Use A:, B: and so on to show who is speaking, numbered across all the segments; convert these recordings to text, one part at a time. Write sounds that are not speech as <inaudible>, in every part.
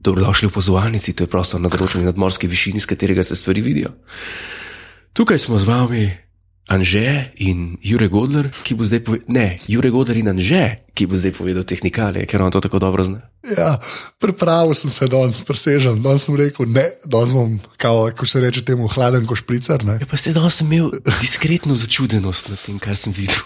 A: Dobrodošli v pozvalnici, to je prostor na določeni nadmorski višini, z katerega se stvari vidijo. Tukaj smo z vami Anže in Jure Godler, ki bo zdaj povedal, ne, Jure Godler in Anže, ki bo zdaj povedal tehnikale, ker on to tako dobro zna.
B: Ja, pripravil sem se danes, presežem. Danes sem rekel, ne, danes bom, kao, ko se reče temu, hladen kot špricer. Ne.
A: Ja, pa se danes sem imel diskretno začudenost nad tem, kar sem videl.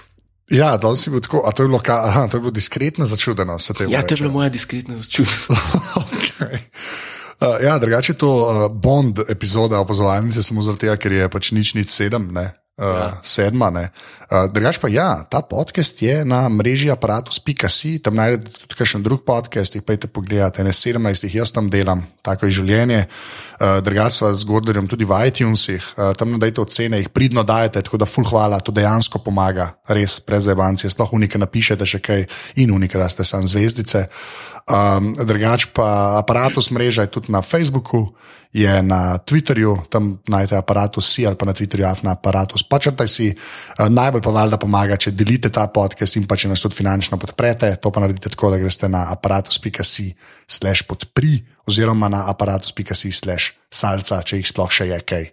B: Ja, danes si bil tako, a to je bilo, ka, aha, to je bilo diskretna začudenost.
A: Ja, to je bila moja diskretna začudenost. <laughs>
B: uh, ja, drugače je to uh, Bond epizoda opozovalnice, samo zato, ker je pač nič nič sedem, ne. Uh, ja. Sedma. ne. Uh, drugač pa ja, ta podcast je na mreži aparatus.si, tam najdete tudi kakšen drug podcast, jih pejte pogledati, ne 17 jih jaz tam delam, tako je življenje. Uh, drugač pa z Gordlerjem tudi v iTunesih, uh, tam nadajte ocene, jih pridno dajete, tako da full hvala, to dejansko pomaga, res brez evancije, sploh unike napišete še kaj in unike, da ste sam zvezdice. Um, drugač pa aparatus mreža je tudi na Facebooku, je na Twitterju, tam najdete aparatus si ali pa na Twitterju afna aparatus. Pačrtaj si, uh, najbolj pa valjda pomaga, če delite ta podcast in pa če nas tudi finančno podprete. To pa naredite tako, da greste na aparatus.si slash podpri oziroma na aparatus.si slash salca, če jih sploh še je kaj.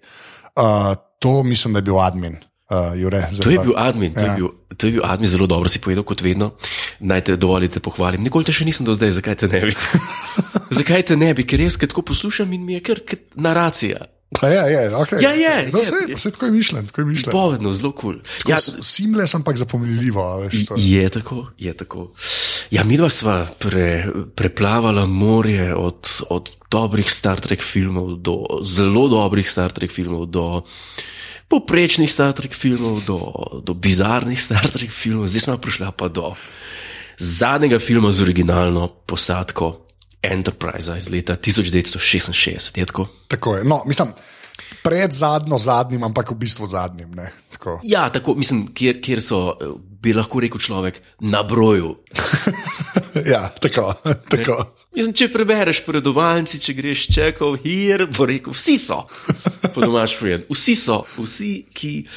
B: Uh, to mislim, da je bil admin. Uh, Jure,
A: To je
B: pa-
A: bil admin, to,
B: Ja.
A: je bil, to je bil admin, zelo dobro si povedal, kot vedno. Naj te dovolite pohvalim. Nikoli te še nisem do zdaj, zakaj te ne bi? <laughs> zakaj te ne bi, ker res, ko tako poslušam in mi je kar naracija.
B: A Je, je, okay.
A: Ja, je,
B: No,
A: je,
B: sej,
A: je.
B: sej, tako je mišljen. Tako je mišljen.
A: Povedno, zelo kul. Cool. Ja,
B: Ja, Simles, ampak zapomnljivo. Veš, to.
A: je tako, je tako. Ja, mi dva sva pre, preplavala morje od, od dobrih Star Trek filmov do zelo dobrih Star Trek filmov, do poprečnih Star Trek filmov, do, do bizarnih Star Trek filmov, zdaj smo prišli pa do zadnjega filma z originalno posadko Enterprise iz leta 1966. Je tako?
B: Tako je. No, mislim, pred zadnjo, zadnjim, ampak v bistvu zadnjim. ne. Tako.
A: Ja, tako mislim, kjer, kjer so, bi lahko rekel človek, na broju. <laughs>
B: Ja, tako. tako.
A: Mislim, če prebereš predovalnici, če greš čekov, hier, bo rekel, vsi so. Po domač povedan, vsi so, vsi, ki,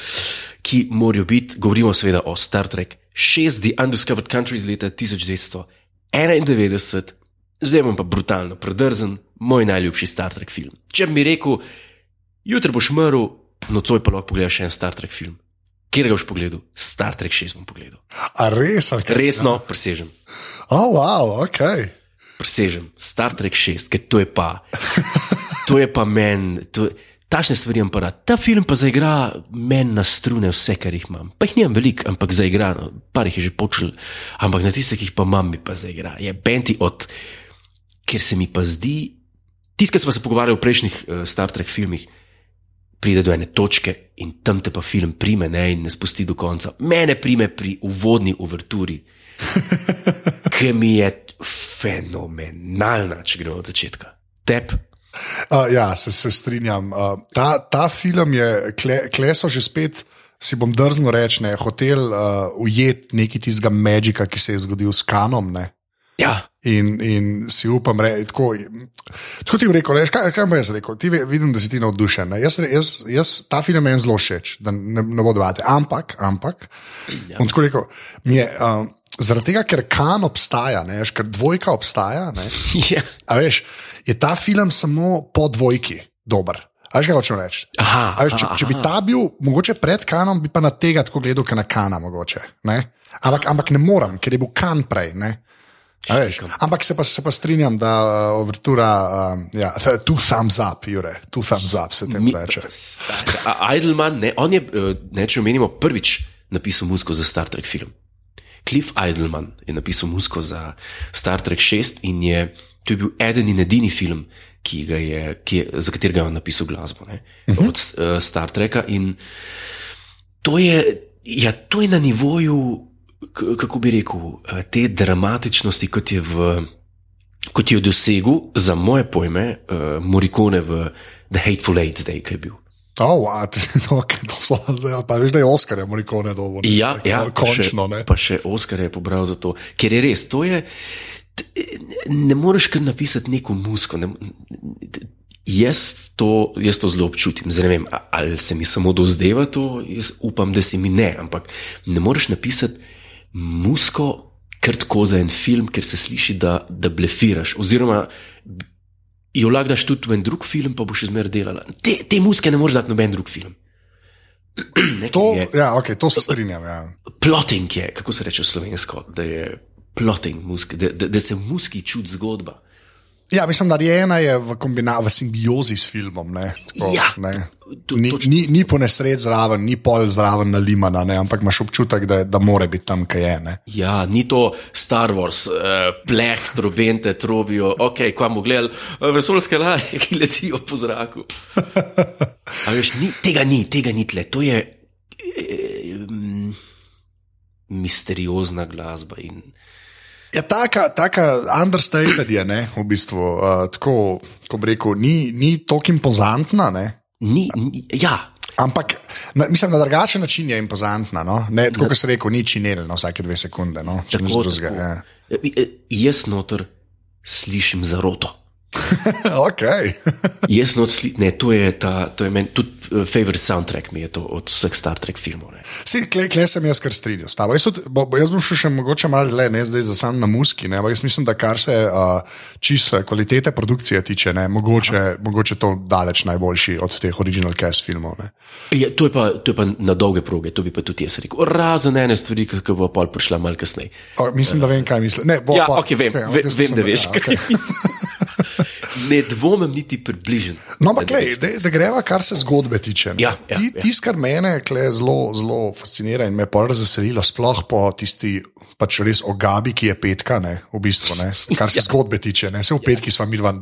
A: ki morajo biti, govorimo seveda o Star Trek 6, The Undiscovered Country iz leta 1991, zdaj bom pa brutalno predrzen, moj najljubši Star Trek film. Če bi mi rekel, jutri boš mrl, nocoj pa lahko pogledaš še en Star Trek film. Kjer ga boš pogledal? Star Trek 6 bom pogledal.
B: A res? ali kaj?
A: Resno, presežem.
B: Oh, wow, ok.
A: presežem, Star Trek 6, ker to je pa, to je pa meni, tašne stvari imam pa rad. Ta film pa zaigra meni na strune vse, kar jih imam. Pa jih nimam veliko, ampak zaigra, no, par jih je že počel, ampak na tiste, ki jih pa imam, mi pa zaigra. Je benti od, ker se mi pa zdi, tiskaj smo se pogovarjali o prejšnjih uh, Star Trek filmih. Pride do ene točke in tam te pa film prime ne, in ne spusti do konca. Mene prime pri uvodni uverturi, <laughs> ki mi je fenomenalna, če gremo od začetka. Tep,
B: Uh, ja, se, se strinjam. Uh, ta, ta film je, kle, kleso že spet. Si bom drznil reči, je hotel uh, ujeti nekaj tistega magika, ki se je zgodil s kanom. Ne?
A: ja,
B: In, in si upam reči, tako, tako ti rekel, veš, kaj, kaj bi jaz rekel? Ti vidim, da si ti navdušen. ne. Jaz, jaz, jaz, ta film meni zelo všeč, da ne, ne bo dvati. Ampak, ampak, ja. bom tako rekel, mi je, um, zaradi tega, ker kan obstaja, ne, veš, ker dvojka obstaja, ne, <laughs>
A: ja.
B: a veš, je ta film samo po dvojki dober. A veš, kaj hočem reči?
A: Aha,
B: A veš, če,
A: aha,
B: če bi ta bil mogoče pred kanom, bi pa na tega tako gledal, kot na kana. Mogoče, ne? ampak, ampak ne morem, ker je bil kan prej. ne. Veš, ampak se pa, se pa strinjam, da uh, overtura, um, ja, two thumbs up, Jure, two thumbs up se temu
A: Mi,
B: reče.
A: Idleman, ne, on je, eh, ne, če omenimo, prvič napisal muziko za Star Trek film. Cliff Idleman je napisal muziko za Star Trek 6 in je, to je bil eden in edini film, ki ga je, ki je, za katerega je on napisal glasbo ne, uh -huh. od uh, Star Treka. In to je, ja, to je na nivoju, kako bi rekel, eh, te dramatičnosti, kot je v. Kot je dosegel, za moje pojme, uh, Morikone v The Hateful Eight, zdaj, ki je bil.
B: Oh, <laughs> wow, to, to so zdaj, pa veš, da je Oscar, je Morikone dolgo.
A: Ja, ja pa
B: končno,
A: še,
B: ne.
A: pa še Oskar je pobral za to, ker je res, to je. Ne moreš kar napisati neko musko. Ne, jaz, to, jaz to zelo občutim. Zdaj ne vem, ali se mi samo dozdeva to, jaz upam, da se mi ne, ampak ne moreš napisati musko kar tako za en film, ker se sliši, da, da blefiraš. Oziroma, jo lahko daš tudi v en drug film, pa boš izmer delala. Te, te muske ne moreš dati noben drug film. <clears throat>
B: To,
A: je-
B: ja, okay, to se strinjam. Ja.
A: Plotting je, kako se reče v slovensko, da je plotting, musk, da, da, da se v muski čuti zgodba.
B: Ja, mislim, narejena je v, kombina- v simbiozi s filmom. Ne, tako,
A: Ja,
B: ne.
A: to-
B: Ni,
A: točno
B: ni, ni po nesreč zraven, ni pol zraven na limana, ne, ampak imaš občutek, da, da mora biti tam, kaj je. Ne.
A: Ja, ni to Star Wars, uh, pleh, trobente, trobijo, ok, kva bomo gledali, uh, vesoljske ladje, ki letijo po zraku. Veš, ni, tega ni, tega ni tle, to je eh, mm, misteriozna glasba. In,
B: Ja, taka, taka understated je, ne, v bistvu. Uh, tako, ko bi rekel, ni, ni tako impozantna, ne,
A: ni, ni, ja,
B: ampak na, mislim, na drugačen način je impozantna. No? Ne, tako kot sem rekel, ni činel na vsake dve sekunde. No? Če
A: tako,
B: drugega.
A: tako.
B: Ja.
A: Eh, eh, Jaz noter slišim zaroto. <laughs>
B: okay.
A: Jaz not sli, ne, to je ta, to je meni, tudi uh, favorite soundtrack mi je to od vseh Star Trek filmov. Ne.
B: Sej, kle, kle sem jaz kar strinjal s tabo. Jaz, tudi- bo, jaz bom šel še mogoče malo dlje, ne zdaj za sam na muski, ne, ampak jaz mislim, da kar se uh, čisto kvalitete produkcije tiče, ne, mogoče, mogoče to daleč najboljši od teh original cast filmov. Ne.
A: Ja, to, je pa, to je pa na dolge proge, to bi pa tudi jaz rekel. Razen ene stvari, ki bo pol prišla malo kasneje.
B: Mislim, da vem, kaj mislim. Ne, bo,
A: Ja,
B: pa-
A: ok, vem, okay, vem
B: mislim,
A: da veš,
B: ja,
A: mislim. <laughs> Ne dvomim niti približen.
B: No, ampak da, greva, kar se zgodbe tiče. ne.
A: Ja, ja,
B: Ti-
A: ja.
B: Tisto, kar mene zelo, zelo fascinira in me pol razveselilo, sploh po tisti. Pač res o Gabi, ki je petka, ne, v bistvu, ne, kar se <laughs> ja. zgodbe tiče. Ne, se v petki sva mi dva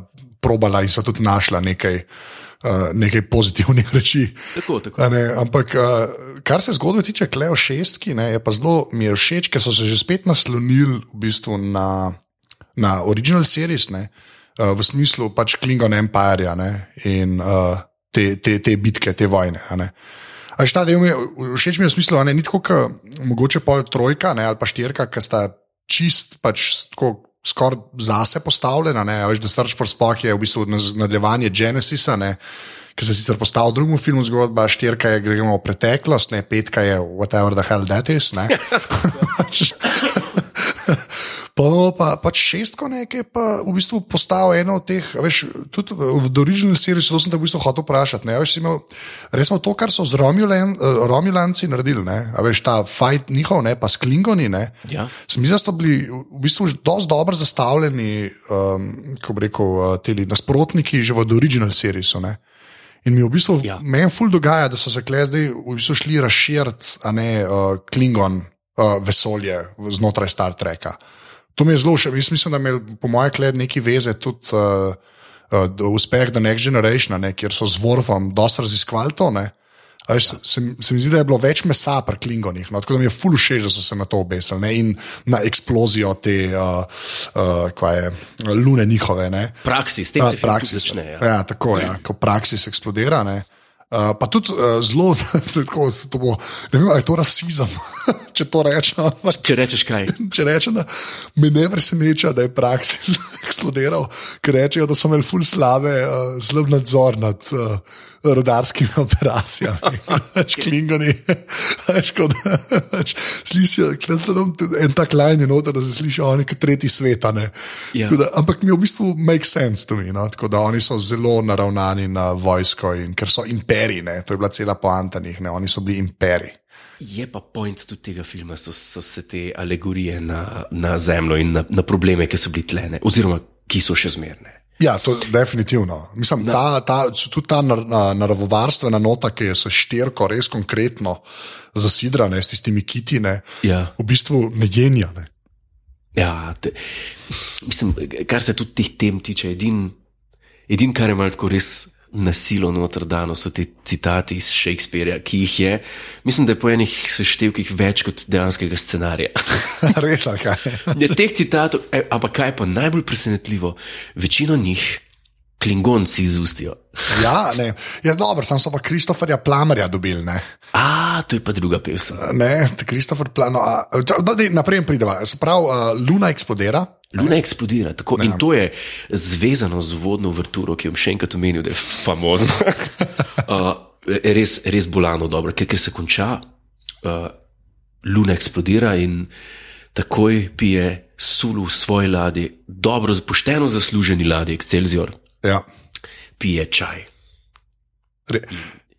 B: probala in sva tudi našla nekaj, uh, nekaj pozitivnih <laughs> reči.
A: Tako, tako.
B: A Ne, ampak, uh, kar se zgodbe tiče, Kleo šestki, ne, je pa zelo mi je všeč, ker so se že spet naslonili v bistvu na, na original series, ne, uh, v smislu pač Klingon Empire ne, in uh, te, te, te bitke, te vojne. a ne. A veš, ta del mi je všeč, mi je v smislu, a ne, ni tako, kot mogoče pol trojka ne, ali pa štirka, ki sta čist pač tako. Skoraj zase postavljena, ne, veš, da Search for Spock je v bistvu nadaljevanje Genesisa, ne, ki se sicer postavil v drugem filmu zgodba, štirka je gremo v preteklost, ne, petka je whatever the hell that is. <laughs> <laughs> ne. Pa, pa, pač šestko nekaj, pa v bistvu postal eno od teh, veš, tudi v original series, to sem te v bistvu hotel vprašati. Ne, veš, imel, res smo to, kar so z Romulan, uh, Romulanci naredili, ne, a veš, ta fight njihov, ne, pa s Klingoni, ne.
A: Ja.
B: Se mi zdi, da so bili v bistvu že dosti dobro zastavljeni, um, kako bi rekel, uh, ti nasprotniki že v original seriesu. Ne? In mi v bistvu. Ja. meni ful dogaja, da so se kle zdaj v bistvu šli razširiti, a ne uh, Klingon uh, vesolje znotraj Star Treka. To mi je zelo všeč. Jaz mislim, da ima po mojem kled neki veze tudi uh, uh, uspeh The Next Generation, ne, kjer so z Vorfom dosti raziskovali to. Ne? A Veš, se, se mi zdi, da je bilo več mesa pri Klingonih, no, tako da mi je ful všeč, da so se na to obesili ne, in na eksplozijo te uh, uh, je, lune njihove. Ne.
A: Praksis,
B: Ja,
A: film tudi
B: praksis.
A: začne. Ja.
B: Ja, tako je, ja, ko praksis eksplodira. Ne. Uh, pa tudi uh, zelo, <laughs> tako, to bo, ne vem, ali je to rasizem, <laughs> če to rečem. ampak
A: Če rečeš kaj,
B: Če rečem, da me ne preseneča, da je praksis <laughs> eksplodiral, ker rečejo, da so imeli ful slabe, uh, slab nadzor nad uh, rodarskimi operacijami. Pač klingoni. Veš, kot da pač slišijo, en tak lajn je noter, da se slišijo oni kot tretji sveta. ne.
A: Ja.
B: Da, ampak mi v bistvu make sense to me. No? Tako da oni so zelo naravnani na vojsko in ker so imperiji, ne? to je bila cela poanta njih, ne? oni so bili imperiji.
A: je pa point tudi tega filma, so, so se te alegorije na, na zemljo in na, na probleme, ki so bili tlene, oziroma ki so še zmerne.
B: Ja, to je definitivno. Mislim, ta, ta, tudi ta nar, na- naravovarstvena nota, ki je s štirko res konkretno zasidrana, s tistimi kitine,
A: Ja.
B: v bistvu ne jenja. Ne.
A: Ja, te, mislim, kar se tudi teh tem tiče, edin, edin kar je malo res nasilo noter dano, so ti citati iz Shakespearea, ki jih je, mislim, da je po enih seštevkih več kot dejanskega scenarija. <laughs>
B: res, kaj.
A: Ja, teh citatov, e, ampak kaj je pa najbolj presenetljivo, večino njih klingonci izustijo.
B: Ja, ne. Ja, dobro, sam so pa Kristoferja Plamerja dobili. Ne,
A: A, to je pa druga pesem.
B: ne Kristofer Plano. Naprej prideva. Se pravi, uh, Luna eksplodira.
A: Luna eksplodira tako, in to je zvezano z vodno vrturo, ki jo še enkrat omenil, da je famozno. uh, <laughs> res, res bolano dobro, ker, ker se konča, uh, Luna eksplodira in takoj pije sulu v svoji ladji, dobro, pošteno zasluženi ladji, Excelsior.
B: Ja.
A: pije čaj.
B: Re,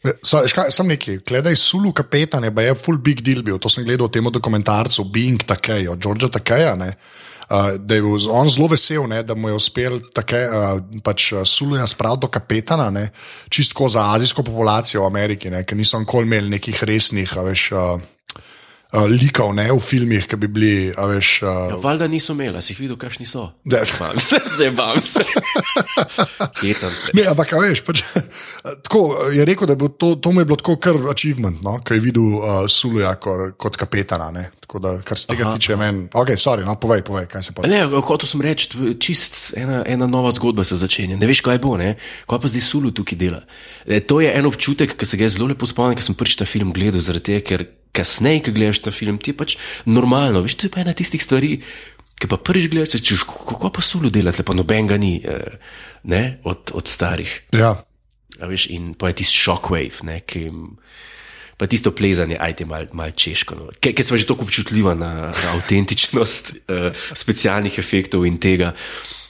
B: re, sorry, škaj, sem nekaj, gledaj, Sulu kapetan je, je full big deal bil. To sem gledal v tem dokumentarcu Being Takej, od Georgea Takeja. Ne. Uh, da je bil on zelo vesel, ne, da mu je uspel tako uh, pač uh, Suluja spraviti do kapetana, ne, čistko za azijsko populacijo v Ameriki, ne, ker niso nikoli imeli nekih resnih, veš, uh, uh, likov ne, v filmih, ki bi bili, veš. Uh,
A: Valjda niso imeli, si jih videl, kakšni so.
B: da,
A: Zabam se, zabam se. <laughs> Hecam se.
B: Ne, ampak veš, pač, tako, je rekel, da to, to mu je bilo tako kar achievement, no, ko je videl uh, Suluja kot, kot kapetana. Ne. Tako da, kar se tega Aha. tiče, meni, ok, sorry, no, povej, povej, kaj se pa.
A: Ne, hotel sem reči, čist ena, ena nova zgodba se začenja. Ne veš, kaj bo, ne? kaj pa zdaj Sulu tukaj dela. E, to je en občutek, ki se ga zelo lepo spomnim, ker sem prvič ta film gledal, zaradi tega, ker kasneje, ko gledaš ta film, ti je pač normalno. Veš, to je pa ena tistih stvari, ki pa prvič gledaš, češ, kako pa dela, tle pa noben ga ni, eh, ne, od, od starih.
B: Ja,
A: A veš, in pa je tisti shockwave, ne, ki jim. Pa tisto plezanje, ajte malo mal češko. No. Ker smo že tako občutljivi na, na avtentičnost uh, <laughs> specialnih efektov in tega, uh,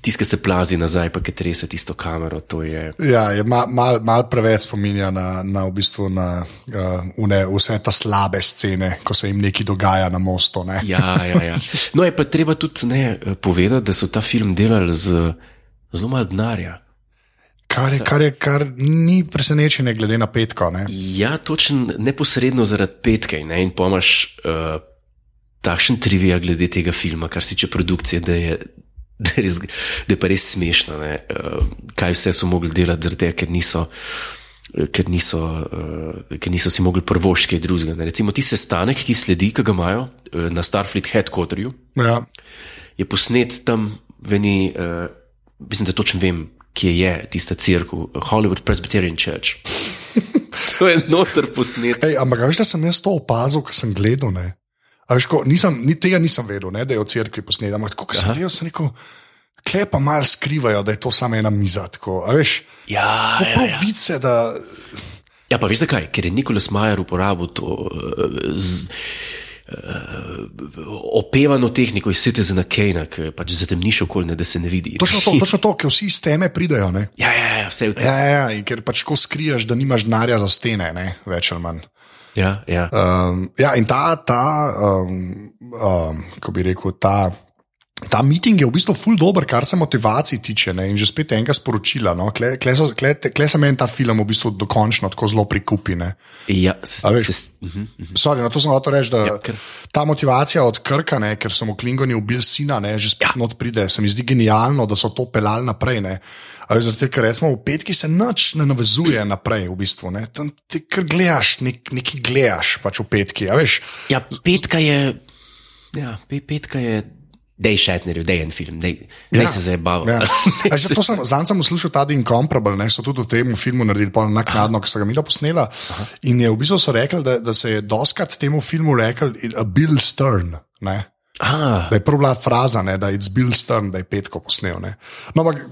A: tisto, ki se plazi nazaj, pa ki trese tisto kamero. To je.
B: ja je mal, mal, mal preveč spominja na, na, v bistvu na uh, une, vse ta slabe scene, ko se jim nekaj dogaja na mostu. Ne.
A: Ja, ja, ja. No, je pa treba tudi ne, povedati, da so ta film delali z zelo malo denarja.
B: Kar, je, kar, je, kar ni presenečenje, glede na petko. Ne.
A: Ja, točno neposredno zaradi petke. Ne? In pomaš uh, takšen trivija glede tega filma, kar se tiče produkcije, da je, da je, res, da je pa res smešno, uh, kaj vse so mogli delati, zaradi tega, ker niso. eh, Ker niso, uh, ker niso si mogli prvošči kaj drugega. ne. Recimo, ti sestanek, ki sledi, ki ga imajo uh, na Starfleet Headquarterju,
B: Ja.
A: je posnet tam, veni, uh, mislim, da točno vem, kje je tista crkva, Hollywood Presbyterian Church. <laughs> to je noter posnet.
B: Ej, ampak veš, da sem jaz to opazil, ko sem gledal. Ne? A Veš, ko, nisem, ni, tega nisem vedel, ne, da je v cerkvi posnet. Ampak tako, ko sem gledal, sem rekel, kle pa malo skrivajo, da je to samo ena miza. Tako, veš,
A: Ja, ja,
B: prav
A: ja.
B: vice, da.
A: ja, pa veš zakaj? Ker je Nikolas Majer uporabil to uh, z, uh, opevano tehniko iz Citizena Kane, ki pač zatemniš okolje, da se ne vidi.
B: Točno to, točno to, ker vsi iz teme pridejo. Ne?
A: Ja, ja, ja, vse v tem.
B: Ja, ja, ja, ker pač ko skriješ, da nimaš denarja za stene, ne, več ali manj.
A: Ja, ja.
B: Um, ja, in ta, ta um, um, kako bi rekel, ta. Ta meeting je v bistvu ful dobr, kar se motivacij tiče. Ne? In že spet enega sporočila. No? Kle, kle, so- kle, kle se meni ta film v bistvu dokončno tako zelo prikupi. Ne?
A: ja s,
B: A veš?
A: se, mhm.
B: Sorry, no, to sem hotel reči, da
A: Ja, ker-
B: ta motivacija od Krka, ne, ker so mu Klingoni ubili sina, ne, že spet ja. not pride. Se mi zdi genialno, da so to pelali naprej. Ne. Veš, Zato, ker recimo v petki se nič ne navezuje naprej, v bistvu. Ne. Tam ti kar gledaš, nek, nekaj gledaš pač v petki.
A: ja, petka je. Ja, pe, petka je. Dej Šetnerju, dej en film, dej, dej se zdaj bava.
B: Ja. <laughs> A že to sem, zanj sem uslišal ta Incomparable, ne, so tudi v tem filmu naredili pol naknadno, ki so ga mila posnela. Aha. In je v bistvu so rekli, da, da se je doskrat temu filmu rekel a Bill Stern. Ne.
A: Ah,
B: Da je prva fraza, ne, da je Bill Stern, da je petko posnel. Ne. No, ampak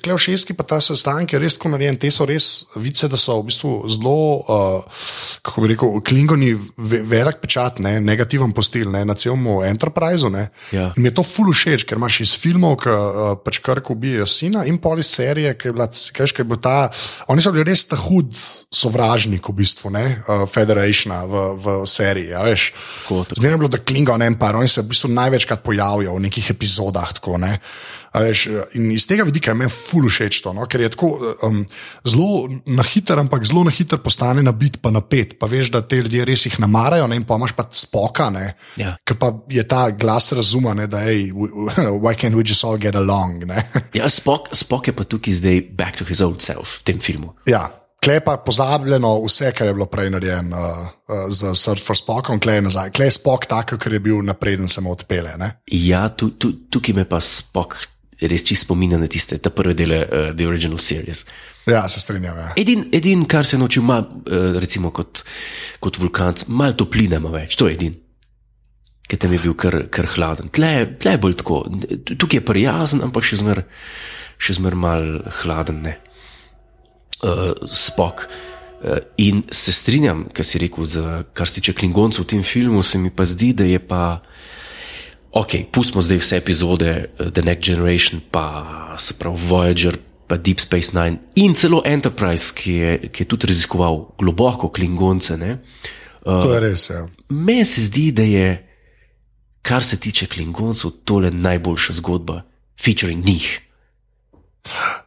B: Kleo šestki pa ta sestanek je res tako narejen. Te so res vice, da so v bistvu zelo, uh, kako bi rekel, klingoni ve, velik pečat, ne, negativen postil ne, na celem Enterpriseu. Ne.
A: Ja.
B: In mi je to ful všeč, ker imaš iz filmov, ki uh, pač krk ubijajo sina in pol iz serije, ki je bila, kaj, je bil ta, oni so bili res ta hud sovražnik v bistvu, ne, uh, Federationa v, v seriji, a veš. Zmerno je bilo, da Klingon Empire, oni se v bistvu največkrat pojavijo v nekih epizodah. Tako, ne? Veš, in iz tega vidika je meni ful všeč to, no? ker je tako um, zelo na hiter, ampak zelo na hiter postane nabit, pa napet. Pa veš, da te ljudje res jih namarajo, ne? in pa imaš pa spoka,
A: Ja.
B: ker pa je ta glas razuma, ne? da je, <laughs> why can't we just all get along. Ne?
A: ja, Spock, Spock je pa tukaj zdaj back to his old self v tem filmu.
B: Ja, klepa pozabljeno vse, kar je bilo prej narejeno uh, uh, z Search for Spockom, klej nazaj. Klej Spock tako, ker je bil napreden, se mu odpele. Ne?
A: Ja, tu, tu, tukaj me pa Spock res čisto spominja na tiste, prve dele, uh, The Original Series.
B: Ja, se strinjam. Ja.
A: Edin, edin kar se je naučil, ima, uh, recimo kot, kot vulkanc, malo topline ima več, to je edin. Ker tam je bil kar, kar hladen. Tle, je- tle je bolj tako, tukaj je prijazen, ampak še zmer, še zmer mal hladen. Ne? Uh, spok. Uh, in se strinjam, kar si rekel, z, kar se tiče klingoncev v tem filmu, se mi pa zdi, da je pa ok, pustimo zdaj vse epizode uh, The Next Generation, pa se pravi Voyager, pa Deep Space Nine in celo Enterprise, ki je, ki je tudi raziskoval globoko klingonce. Ne?
B: To je res. Ja.
A: Meni se zdi, da je, kar se tiče klingoncev, tole najboljša zgodba, featuring njih.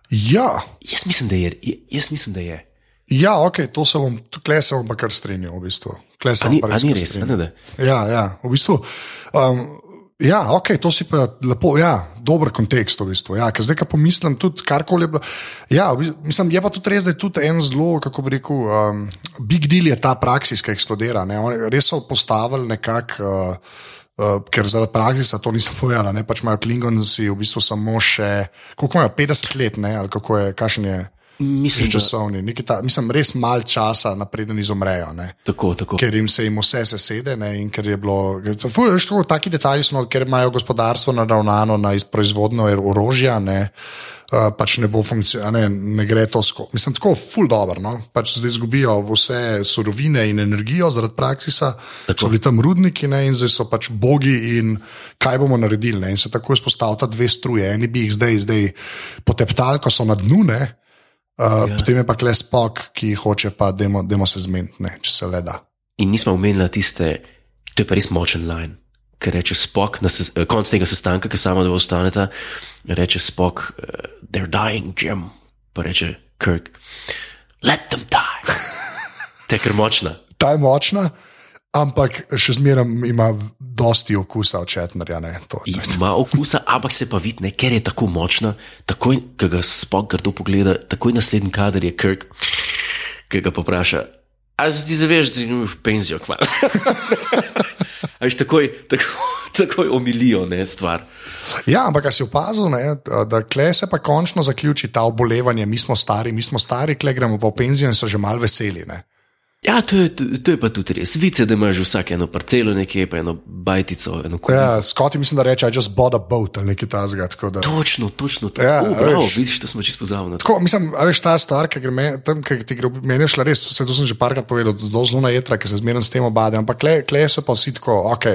B: Ja,
A: Jaz mislim, da je. Jaz mislim, da je.
B: ja ok, to se bom, tukaj se bom pa kar strinjal. V bistvu. Tukaj se bom pa
A: res,
B: strinjal. Ja, ja, v bistvu. Um, ja, ok, to si pa lepo, ja, dober kontekst v bistvu. Ja, ker zdaj, ko pomislim, tudi karkoli je bilo. Ja, v bistvu, mislim, je pa tudi res, da je tudi en zelo, kako bi rekel, um, big deal je ta praksis, ki eksplodira. Ne? Res so postavili nekako. Uh, Uh, ker zaradi praksisa to nisem povedal, ne pač imajo Klingonci v bistvu samo še, koliko imajo, 50 let, ne, ali kako je, kakšen je
A: Mislim,
B: časovni, ta, mislim, res mal časa, napreden izumrejo. Ne
A: tako, tako.
B: ker jim se jim vse sesede ne, in ker je bilo. Tako, taki detajli so, ker imajo gospodarstvo naravnano na iz- proizvodnjo orožja. Ne, Uh, pač ne bo funkcioniralo, ne, ne gre to skozi. Mislim, tako ful dobro. No? Pač zdaj izgubijo vse surovine in energijo zaradi praksisa,
A: Tako.
B: so bili tam rudniki ne? in zdaj so pač bogi in kaj bomo naredili. Ne? In se tako izpostavlja dve struje. Eni bi jih zdaj, zdaj poteptali, ko so na dnu, ne? Uh, ja. potem je pa kles spok, ki hoče pa, da se zmeniti, ne, če se le da.
A: In nismo omenili tiste, to je pa res močen line. Ker reče Spock, na ses, eh, konc tega sestanka, ki samo da ostaneta, reče Spock, uh, they're dying, Jim. Pa reče Kirk, let them die. <laughs> Te je močna.
B: Ta je močna, ampak še zmeraj ima dosti okusa od Četnerja. ne, to- to-
A: Ima okusa, ampak se pa vidi, ne, ker je tako močna. Takoj, ko ga Spock grdo pogleda, takoj naslednji kader je Kirk, ki ga popraša. A se ti zaveš, da v penzijo kmalo? <laughs> A veš, takoj, takoj, takoj omilijo ne, stvar.
B: Ja, ampak a si opazil, ne, da kle se pa končno zaključi ta obolevanje, mi smo stari, mi smo stari, kle gremo pa v penzijo in so že mal veseli. Ne.
A: Ja, to je, to, je pa tudi res. Vice, da imaš vsak eno parcelo, nekje pa eno bajtico, eno kulo.
B: Ja, Scotty mislim, da reče, I just bought a boat ali nekaj tako da-
A: Točno, točno. To.
B: Ja,
A: oh, bravo,
B: veš.
A: vidiš, to smo čisto pozabili.
B: Tako, mislim, a veš, ta stvar, ki me, tam, ki ti gre, meni je šla res, vse to sem že parkrat povedal, zelo zelo na jedra, ki se zmeraj s tem obade, ampak kle, kle so pa vsi tako, ok,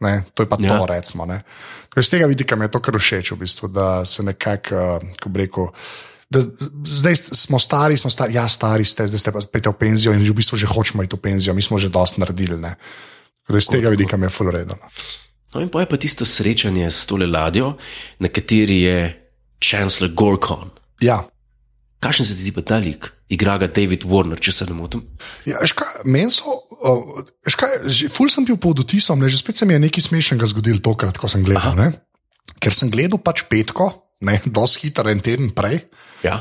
B: ne, to je pa ja. To, recimo. ne. Tako iz tega vidika mi je to kar všeč, v bistvu, da se nekako, uh, ko bi rekel. Da, zdaj smo stari, smo stari, ja, stari ste, zdaj ste pa spet v penzijo in v bistvu že hočemo iti v penzijo, mi smo že dosti naredili. ne. Tako da Iz tega vidika mi je full redno.
A: No, in pa je pa tisto srečanje s tole ladjo, na kateri je Chancellor Gorkon.
B: Ja,
A: Kakšen se ti zdi pa ta lik? Igra ga David Warner, če se ne motim.
B: Ja, meni so, uh, veš kaj, že ful sem bil pod vtisom, že spet se mi je nekaj smešnega zgodilo tokrat, ko sem gledal. Ker sem gledal pač petko, ne, dosti hitro, en teden prej,
A: Ja,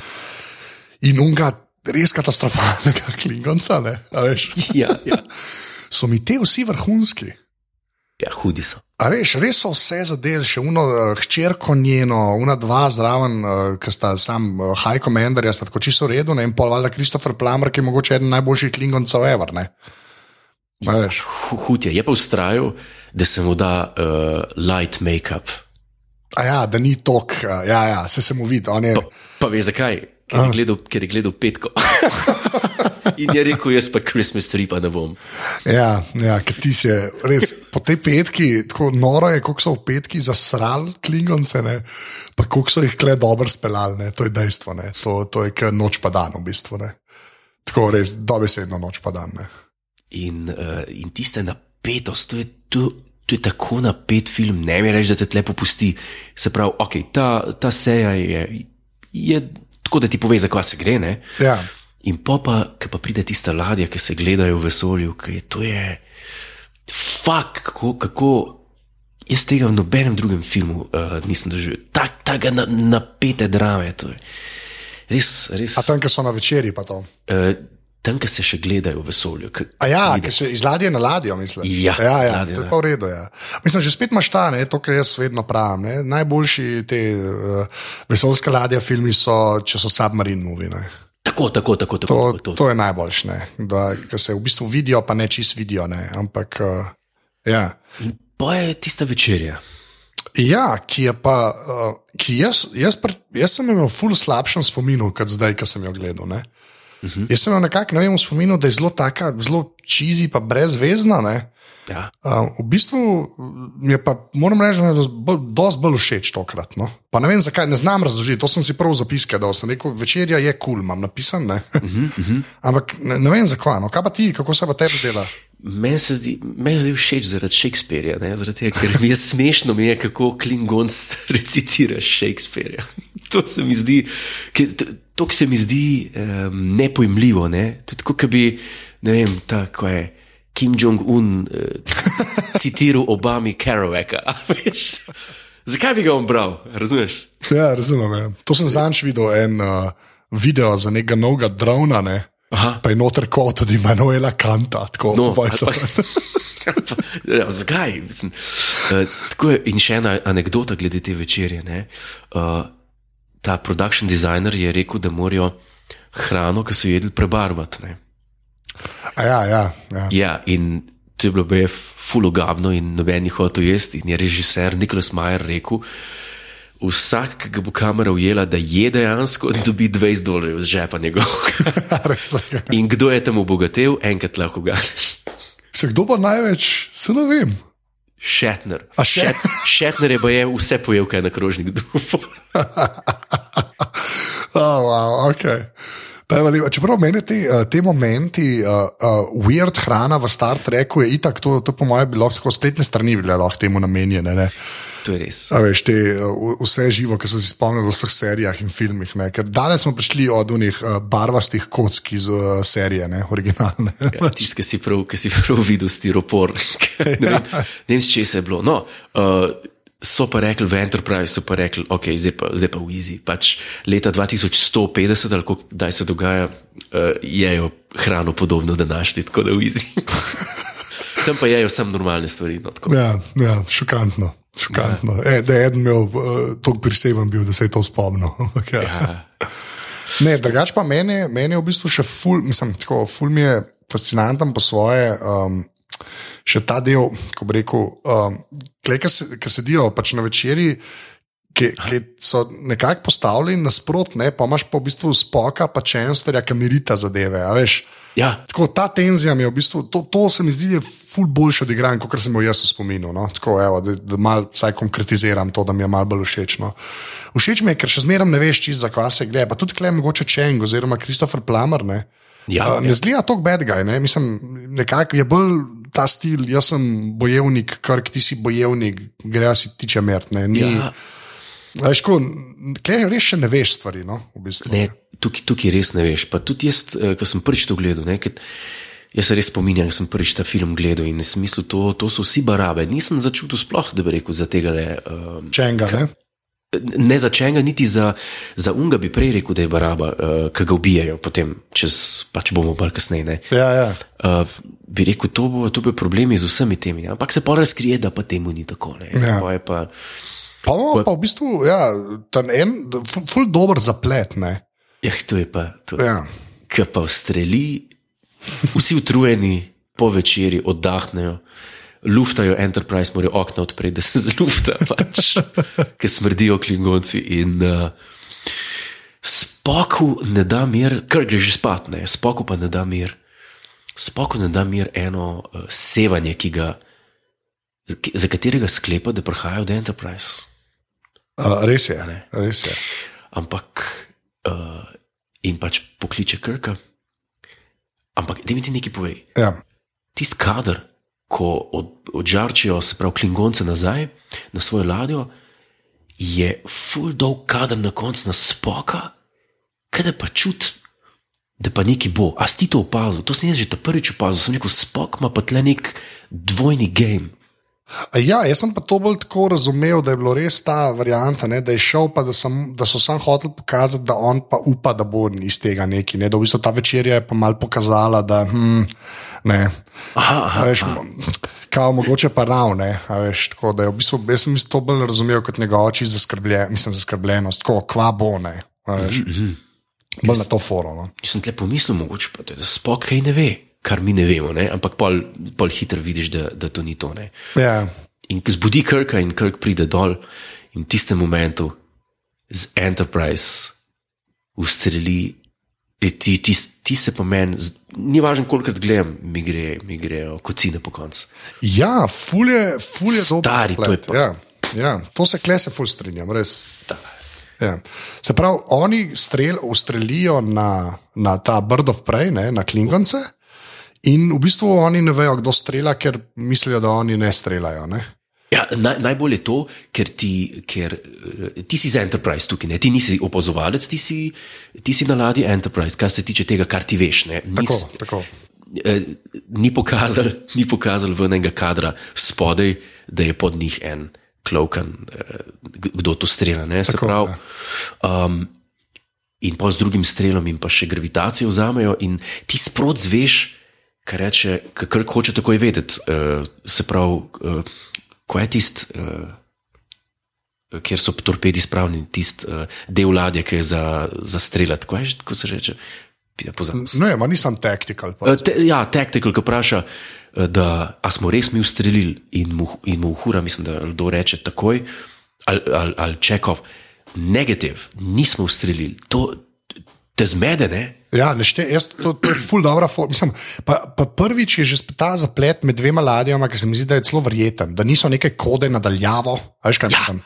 B: in unga res katastrofalnega <laughs> klingonca, ne, veš, <laughs>
A: ja, ja.
B: so mi te vsi vrhunski.
A: ja hudi so.
B: A veš, res so vse zadeli, še uno uh, hčerko njeno, una dva zraven, uh, ki sta sam uh, High Commander, jaz tako čisto v redu, ne, in pol valjda Christopher Plummer, ki je mogoče eden najboljših klingoncev ever, ne. A veš.
A: Hu- Hud je. Je pa ustrajal, da se mu da uh, light make-up.
B: A ja, da ni tok, uh, ja, ja, se se mu vidi, on je.
A: Pa, pa veš zakaj? Ker je, gledal, ker je gledal petko. <laughs> In je rekel, jaz pa Christmas tree pa ne bom.
B: Ja, ja ker ti si res po tej petki, tako noro je, koliko so v petki zasrali klingonce, ne, pa koliko so jih kle dobro speljali, ne, to je dejstvo, ne, to, to je kot noč pa dan v bistvu. Ne. Tako res, dobesedno noč pa dan. Ne.
A: In, uh, in tiste napetost, to je, to, to je tako napet film, ne mi reči, da te tle popusti. Se pravi, okay, ta, ta seja je, je tako, da ti pove, zakaj se gre. Ne?
B: Ja.
A: In pa, pa, ki pa pride tista ladja, ki se gledajo v vesolju, ki je to je. Fak, kako, kako. Jaz tega v nobenem drugem filmu uh, nisem doživel. Tak, taka na, napete drame. To je res, res.
B: A tam, ki so na večerji, pa to.
A: Uh, tam, ki se še gledajo v vesolju.
B: A ja, ki se iz ladje na ladjo, mislim.
A: Ja,
B: ja, ja
A: ladje
B: to je pa v redu. Ja. Mislim, že spet imaš ta, ne, to, kar jaz vedno pravim. Ne. Najboljši te uh, vesoljske ladje filmi so, če so submarine movie. Ne.
A: tako, tako, tako. tako,
B: To,
A: tako, to.
B: to je najboljše, ne. da se v bistvu vidijo, pa ne čist vidijo. Ne. Ampak, uh, ja.
A: In pa je tista večerja.
B: ja, ki je pa, uh, ki jaz, jaz, pr, jaz sem imel ful slabšem spominu, kot zdaj, ki sem jo gledal. Uh -huh. Jaz sem nekako ne vem, spominjal, da je zelo taka, zelo čizi, pa brezvezna. Ne?
A: Ja.
B: Uh, v bistvu je pa, moram reči, da je dosti bolj všeč tokrat. No? Pa ne vem zakaj, ne znam razložiti. To sem si prav zapisal, da sem rekel, večerja je kul, cool, imam napisan. Uh -huh, uh -huh. Ampak ne, ne vem zakaj. No? Kaj pa ti, kako se pa tebi dela?
A: Meni se zdi, meni se zdi všeč zaradi Shakespearja, zaradi tega, ker mi je smešno, mi je, kako Klingon <laughs> recitira Shakespearja. <laughs> To se mi zdi, to, to se mi zdi um, nepojmljivo. Ne? Tudi, kot bi, ne vem, tako je. Kim Jong-un uh, <laughs> citiral Obami Kerouaka. Zakaj bi ga on bral? Razumeš?
B: Ja, razumem. Ja. To sem zadnjič videl en uh, video za nekega novega drona. Ne? Pa je noter kot tudi Manuela Kanta, tako no, vojso. <laughs>
A: ja, zakaj? Mislim, uh, tako je in še ena anekdota glede te večerje. Uh, ta production designer je rekel, da morajo hrano, ki so jedli, prebarvati.
B: Ja, ja, ja.
A: ja, in to je bilo bej fulogabno, in noben jih hotel jesti. In je režiser Nikolaus Majer rekel, vsak, ki ga bo kamera ujela, da je dejansko, dobi 20 dolarjev z žepa njegovega. <laughs> in kdo je tam obogatil, enkrat lahko gaš.
B: Se kdo pa največ, se ne vem.
A: Šetner. Šetner je pa je vse pojel, kaj je na krožnik dupo. <laughs>
B: oh, wow, okay. Čeprav meni te, eh, te momenti, uh, uh, weird hrana v Star Treku je itak, to, to po mojem, bi lahko tako spletne strani bile lahko temu namenjene. Ne?
A: To je res.
B: Veš, te, vse živo, ki so si spomnili v vseh serijah in filmih. Ne? Ker danes smo prišli od unih uh, barvastih kock iz uh, serije, ne? originalne.
A: Ja, Tisti, ki si prav, prav videl, stiropor. <laughs> ne vem, vem če se je bilo. No, uh, So pa rekli v Enterprise, so pa rekli, ok, zdaj pa, zdaj pa v Easy. Pač leta 2150, ali kdaj se dogaja, uh, jejo hrano podobno današnji, tako da v Easy. <laughs> Tam pa jejo samo normalne stvari. No,
B: ja, ja, šokantno. Šokantno. Ja. E, da je eden imel uh, toliko priseben, bil, da se je to spomnil. <laughs> ja. Ja. Ne, drugač pa meni, meni je v bistvu še ful, mislim, tako, ful mi je fascinanten po svoje. Um, še ta del, ko bi rekel, um, ki sedijo pač na večerji. Ki, ki so nekako postavljeni nasprotno, pa imaš pa v bistvu spoka, pa če en storja, ki mirita zadeve.
A: Ja.
B: Tako, ta tenzija mi je v bistvu, to, to se mi zdi, ful boljše odigran, kot sem jo jaz spominjal. No? Tako, evo, da da malo konkretiziram to, da mi je malo bolj všeč. No? Všeč mi je, ker še zmeraj ne veš, čiz za kva se gre. Pa tudi klem, mogoče Čeng oziroma Kristofer Plamer. Ne,
A: ja, uh,
B: ne ja. zgleda tako bad guy, ne? mislim, nekako je bolj ta stil, jaz sem bojevnik, kar ti si bojevnik, gre si tiče mrtne. Ja. Veš, ko, res še ne veš stvari. No, v bistvu.
A: ne, tukaj, tukaj res ne veš. Pa tudi jaz, eh, ko sem prvič to gledal, ne, jaz se res spominjam, da sem prvič ta film gledal in sem mislil, to, to so vsi barabe. Nisem začutil sploh, da bi rekel za tega. Le,
B: um, Čenga, ne?
A: Ne za čega, niti za, za unga bi prej rekel, da je baraba, uh, ki ga ubijajo, potem čez, pač bomo bolj kasneje.
B: Ja, ja.
A: Uh, bi rekel, to bo, to bo problemi z vsemi temi. Ampak se pa razkrije, da pa temu ni tako. Ja. Pa, pa,
B: pa, pa, pa v bistvu, ja, en, ful dober zaplet. Ne?
A: Ja, to je pa to. Ja. Ki pa ustreli, vsi utrujeni po večerji oddahnejo luftajo Enterprise, morajo okna odpreti, da <laughs> se zlufta, pač, ki smrdijo klingonci. In uh, spoku ne da mir, kar gre že spat, ne, spoku pa ne da mir. Spoku ne da mir eno uh, sevanje, ga, za katerega sklepa, da prihajajo do Enterprise.
B: Uh, res je. Res je.
A: Ampak uh, in pač pokliče Krka. Ampak, da mi ti nekaj povej.
B: Ja.
A: Tisti kader, ko od, odžarčijo, se pravi, klingonce nazaj na svojo ladjo, je full dog kader na koncu na spoka, kaj da pa čut, da pa nekaj bo. A si ti to opazil? To sem jaz že ta prvič opazil, sem rekel, spok ima pa tle nek dvojni game.
B: Ja, jaz sem pa to bolj tako razumel, da je bilo res ta varianta, ne, da je šel, pa da, sem, da so sam hoteli pokazati, da on pa upa, da bo iz tega nekaj. Ne, da v bistvu ta večerja je pa mal pokazala, da hm, ne.
A: Aha, aha,
B: veš, kao, mogoče pa ravne. Tako da je v bistvu, jaz sem to bolj razumel kot njegov oči zaskrbljen, mislim, zaskrbljenost, tako kva bo ne. Veš, mm -hmm. Bolj na to forum. No.
A: Sem tle pomislil, mogoče pa da spok kaj ne ve kar mi ne vemo, ne? ampak pol, pol hitro vidiš, da, da to ni to.
B: Ja.
A: In zbudi Krka in Krk pride dol, in v tistem momentu z Enterprise ustreli E, ti, ti, ti se po meni, ni važno, kolikrat gledam, mi, gre, mi grejo kocine po koncu.
B: Ja, fulje, fulje dobro.
A: Stari, to je pa-
B: Ja, ja, to se klese ful strinjam, res. Ja. Se pravi, oni strel, ustrelijo na, na ta Bird of Prey, ne, na Klingonce, in v bistvu oni ne vejo, kdo strela, ker mislijo, da oni ne streljajo. Ne.
A: Ja, naj, najbolj je to, ker, ti, ker eh, ti si za Enterprise tukaj, ne? ti nisi opazovalec, ti si, ti si na ladji Enterprise, kar se tiče tega, kar ti veš. ne.
B: Tako,
A: Nis,
B: tako.
A: eh, ni pokazal, <laughs> ni pokazal v enega kadra spodaj, da je pod njih en klokan, eh, kdo to strela. ne, Se
B: Tako,
A: pravi.
B: ja.
A: Um, in pa z drugim strelom, in pa še gravitacijo vzamejo, in ti sprot zveš, kar reče, kar hoče takoj vedeti. Uh, se pravi, uh, ko je tisti. Uh, Ker so torpedi spravljeni, tisti uh, del ladje, ki je za, za streljati. Kaj je že, ko se reče? Ja, pozabil sem.
B: Ne, ma nisem tactical.
A: Eh, Te, ja, tactical, ki vpraša, eh, da smo res mi ustrelili in mu, in mu hura, mislim, da kdo reče takoj, ali, ali, ali čekov, negativ, nismo ustrelili. To te zmede, ne?
B: Ja, ne šte, jaz, to, to je ful dobra forma. Mislim, pa, pa prvič je že ta zaplet med dvema ladjama, ki se mi zdi, da je celo verjeten, da niso neke kode nadaljavo. Veš, kaj
A: Ja.
B: mislim?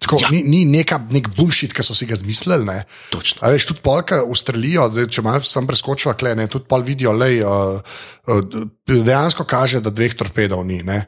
B: Tako,
A: Ja.
B: Ni, ni neka, nek bullshit, ki so si ga zmislili. Ne.
A: Točno.
B: A veš, tudi polka ustrelijo, zdaj, če malo sem preskočila, kle, ne, tudi pol vidijo, lej, uh, uh, dejansko kaže, da dveh torpedov ni. Ne.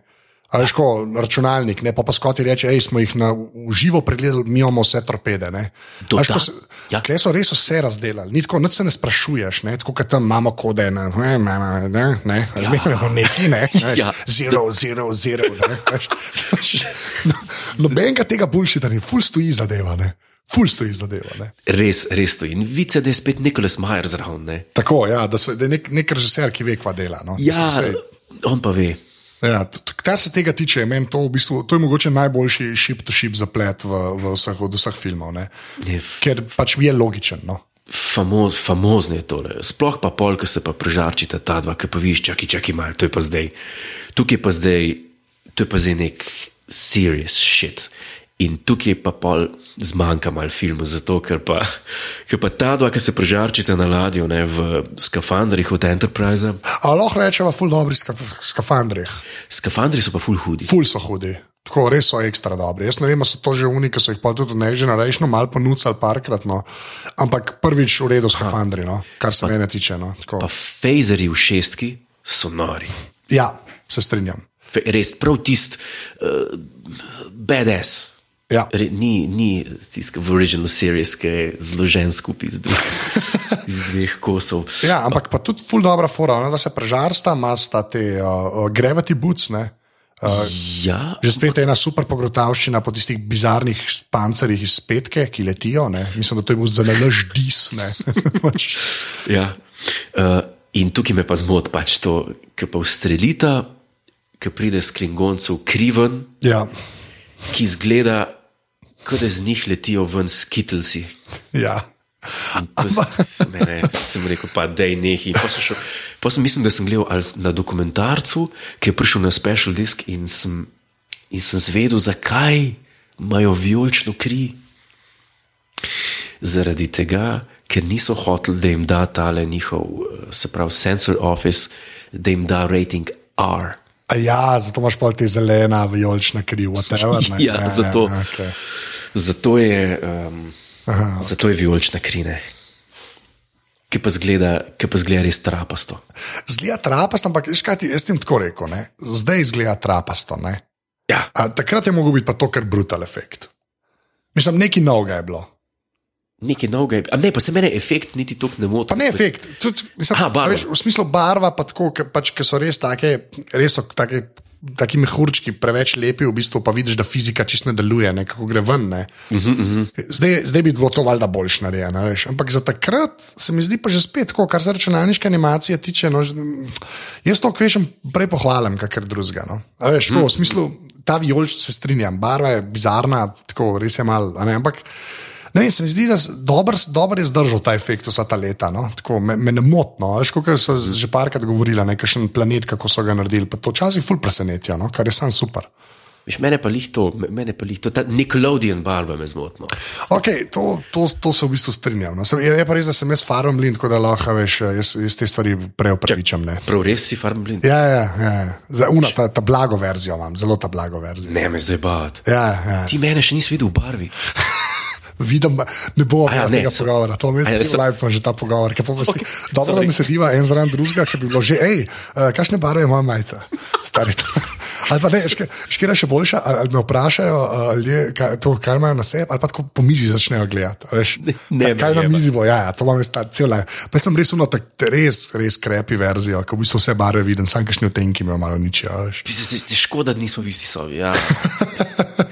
B: A veš, ko računalnik, ne, pa pa skoti reče, hej, smo jih na, živo pregledali, mi imamo vse torpede. Ne.
A: To
B: A veš,
A: da.
B: ko se-
A: Ja.
B: Kle so res vse razdelali, nič se ne sprašuješ, ne, tako kot tam imamo kode, ne, ne, ne, ne, ne, zmerno neki, ne, veš,
A: Ja.
B: zero, zero, zero, ne, veš. No, Nobenega tega bullshita ni, ful stoji zadeva, ne, ful stoji zadeva, ne.
A: Res, res to. In vice, da je spet Nikolas Majer zraven. Ne?
B: Tako, ja, da, so, da je nek, nek režiser, ki ve, kva dela. No.
A: Ja,
B: Mislim, sej-
A: on pa ve.
B: Ja, kar se tega tiče, meni to, v bistvu, to je mogoče najboljši ship-to-ship zaplet v, v vseh, od vseh filmov, ne?
A: Ne,
B: ker pač mi je logičen. No.
A: Famo, famozno je tole. Sploh pa pol, ki se pa prežarčita ta dva, ki pa viš, čakaj, čakaj malo, to je pa zdaj. Tukaj je pa zdaj, to je pa zdaj nek serious shit. In tukaj pa pol zmanjka malo filmu, zato ker pa, ker pa ta dva, ki se prežarčita na ladju, ne, v skafandrih od Enterprise,
B: Ali lahko rečemo, ful dobri skaf skafandrih,
A: skafandri so pa full hudi.
B: ful so hudi. Tako res so ekstra dobri. Jaz ne vem, so to že oni, ki so jih pa tudi ne generation malo ponucali parkrat, no. ampak prvič v redu skafandri, no, kar se mene tiče. No. Tako.
A: Pa fejzeri v šestki so nori.
B: Ja, se strinjam.
A: Fe- Res, prav tisti uh, badass.
B: Ja.
A: Re, ni ni tisti v original series, ki je zložen skupaj iz dveh, iz dveh kosov.
B: Ja, ampak pa tudi ful dobra fora, ona, da se prežarsta, ima sta te uh, gravity boots. Ne? Uh,
A: Ja,
B: Že spet ena super pogrotavščina po tistih bizarnih pancerjih iz petke, ki letijo. Ne? Mislim, da to je bil za nalaž dis. ne. <laughs> Pač,
A: ja. Uh, in tukaj me pa zmot pač to, ki pa ustrelita, ki pride s klingoncev kriven,
B: ja,
A: ki zgleda, kot da z njih letijo ven skitlsi.
B: ja.
A: Sem, rekel, pa da je nekaj. Pa sem, mislim, da sem gledal na dokumentarcu, ki je prišel na special disk in sem, in sem zvedel, zakaj imajo vijolično kri. Zaradi tega, ker niso hoteli, da jim da tale njihov, eh, se pravi, sensor office, da jim da rating R.
B: A ja, zato imaš pa te zelena, vijolična kri, whatever. Ne? <laughs>
A: Ja, zato.
B: Ja, okay.
A: Zato je, um, zato je vijolična krine. Ki pa zgleda, ki pa zgleda res trapasto.
B: Zgleda trapast, ampak veš kaj ti, jaz ti tako rekel, ne? zdaj izgleda trapasto. Ne?
A: Ja,
B: A, takrat je mogel biti pa to kar brutal efekt. Mislim, nekaj novega je bilo.
A: nekaj novega je. A ne, pa se meni efekt niti tako ne moti.
B: Pa ne efekt, tudi mislim,
A: Aha,
B: veš, v smislu barva, pa tako, ki pač, so res take, res so take. Taki mehurčki, preveč lepi, v bistvu pa vidiš, da fizika čist ne deluje, ne, kako gre ven. ne. Zdaj, zdaj bi bilo to valjda boljš narejeno. veš. Ampak za takrat se mi zdi pa že spet tako, kar se računalniške animacije tiče. No, že- jaz to kvešem prej pohvalim, kakor drugega. No. A Veš, tako, v smislu, ta vijolič se strinjam, barva je bizarna, tako res je mal. Ampak ne vem, se mi zdi, da dober, dober je zdržal ta efekt vsa ta leta. No? Tako, me, me ne motno. Veš, kot so že parkrat govorili, nekakšen planet, kako so ga naredili. Pa to včasih ful presenetijo, no? kar je sam super.
A: Viš, mene pa lih to, me- mene pa lih to, ta Nickelodeon barva me zmotno.
B: Okay, to, to, to se v bistvu strinjam. No. Sem- Je, je pa res, da sem jaz farmlin, tako da lahko veš, jaz, jaz te stvari preopravičam.
A: Prav res si farm blind?
B: Ja, ja, ja. Za, una, ta, ta blago verzijo imam, zelo ta blago verzijo.
A: Ne me zdaj bavati.
B: Ja, ja.
A: Ti mene še nisi videl v barvi.
B: Vidim, ne bo
A: ja, ne,
B: tega
A: so-
B: pogovora. To je
A: A ja,
B: pa že ta pogovor. Okay,
A: Okay,
B: dobro, da
A: sorry.
B: ne sediva en zraven drugega, ki bi bilo že, hej, uh, kakšne barve ima majica, stari. to. Ali pa ne, škira še boljša, ali, me vprašajo, uh, ljudje, kaj, to, kar imajo na sebi, ali pa tako po mizi začnejo gledati. a Veš, <laughs>
A: Ne, ne
B: kaj, kaj
A: me
B: na mizi bo, ja, ja to imam jaz ta cel live. Pa sem res uno, tak, res, res krepi verzijo, ko v bistvu vse barve vidim, sam kakšni otenki me malo ničijo. a
A: Škoda, da nismo v isti sobi. Ja. <laughs>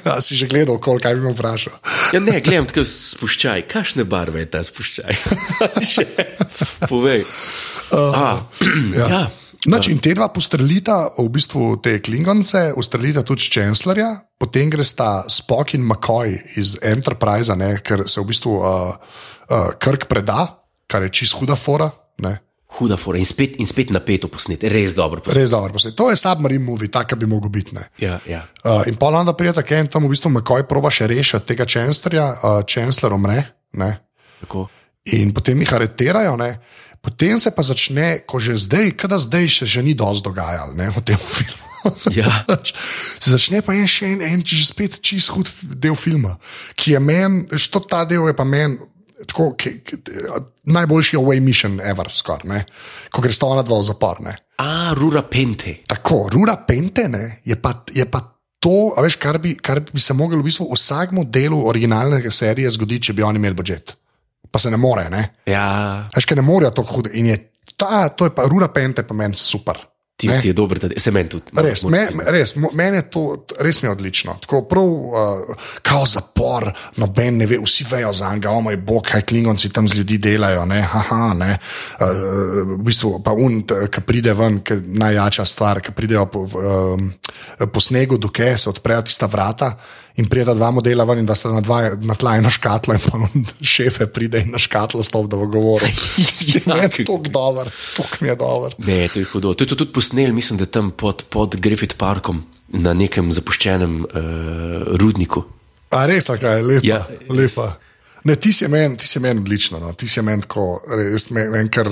B: Ja, si že gledal, kol, kaj bi me vprašal.
A: Ja, ne, gledam tako spuščaj. Kakšne barve je ta spuščaj? <laughs> Povej. A, <clears throat>
B: Ja.
A: ja.
B: Nač, in te dva postrelita, v bistvu te klingonce, ustrelita tudi Chancellorja, potem gre sta Spock in McCoy iz Enterprise, ne, ker se v bistvu uh, uh, Krk preda, kar je čist huda fora. Ne.
A: Huda fora in spet, in spet napeto posnet, res dobro posnet.
B: Res dobro posnet. To je submarine movie, tak bi mogel biti. Ne.
A: Ja, ja.
B: Uh, in pa onda pride tako en tam, v bistvu McCoy proba še rešiti tega Chancellorja, uh, Chancellor umre. Ne.
A: Tako.
B: In potem jih aretirajo, ne? Potem se pa začne, ko že zdaj, kada zdaj še, že ni dosti dogajalo ne, v tem filmu. <laughs>
A: Ja.
B: se začne pa en še en, en čiž spet čist hud del filma, ki je meni, što ta del je pa meni. Tako, ki, ki, najboljši away mission ever, skoraj, ne? ko greš ona dva v zapor. Ne?
A: A, Rura Pente.
B: Tako, Rura Pente ne, je, pa, je pa to, veš, kar, bi, kar bi se moglo v bistvu vsakemu delu originalne serije zgoditi, če bi oni imeli budžet. Pa se ne more, ne.
A: Ja,
B: Veš, ker ne morejo tako hudo. In je ta, to je pa Rura Pente, pa meni super.
A: ti,
B: Ne.
A: ti je dober, da se meni tudi.
B: Res, me, res, meni je to res mi je odlično. Tako prav, uh, kao zapor, noben ne ve, vsi vejo za njega, o moj bog, kaj klingonci tam z ljudi delajo. Ne, haha, ne. Uh, v bistvu pa un, ki pride ven, ki najjača stvar, ki pridejo po, um, po snegu, dokaj se odprejo tista vrata. In prijeta dva modela ven, in da sta na, dva, na tla ena škatla, in on šefe pride in na škatlo stop, da bo govoril. <laughs>
A: Ja, ke-
B: Tok dober, tok mi je dober.
A: Ne, to je hudo. To je tudi posnel, mislim, da tam pod, pod Griffith Parkom na nekem zapuščenem uh, rudniku.
B: A res, kaj je lepa.
A: Ja,
B: lepa. Ne, ti si meni men odlično, no. ti si meni tako, res me, men, kar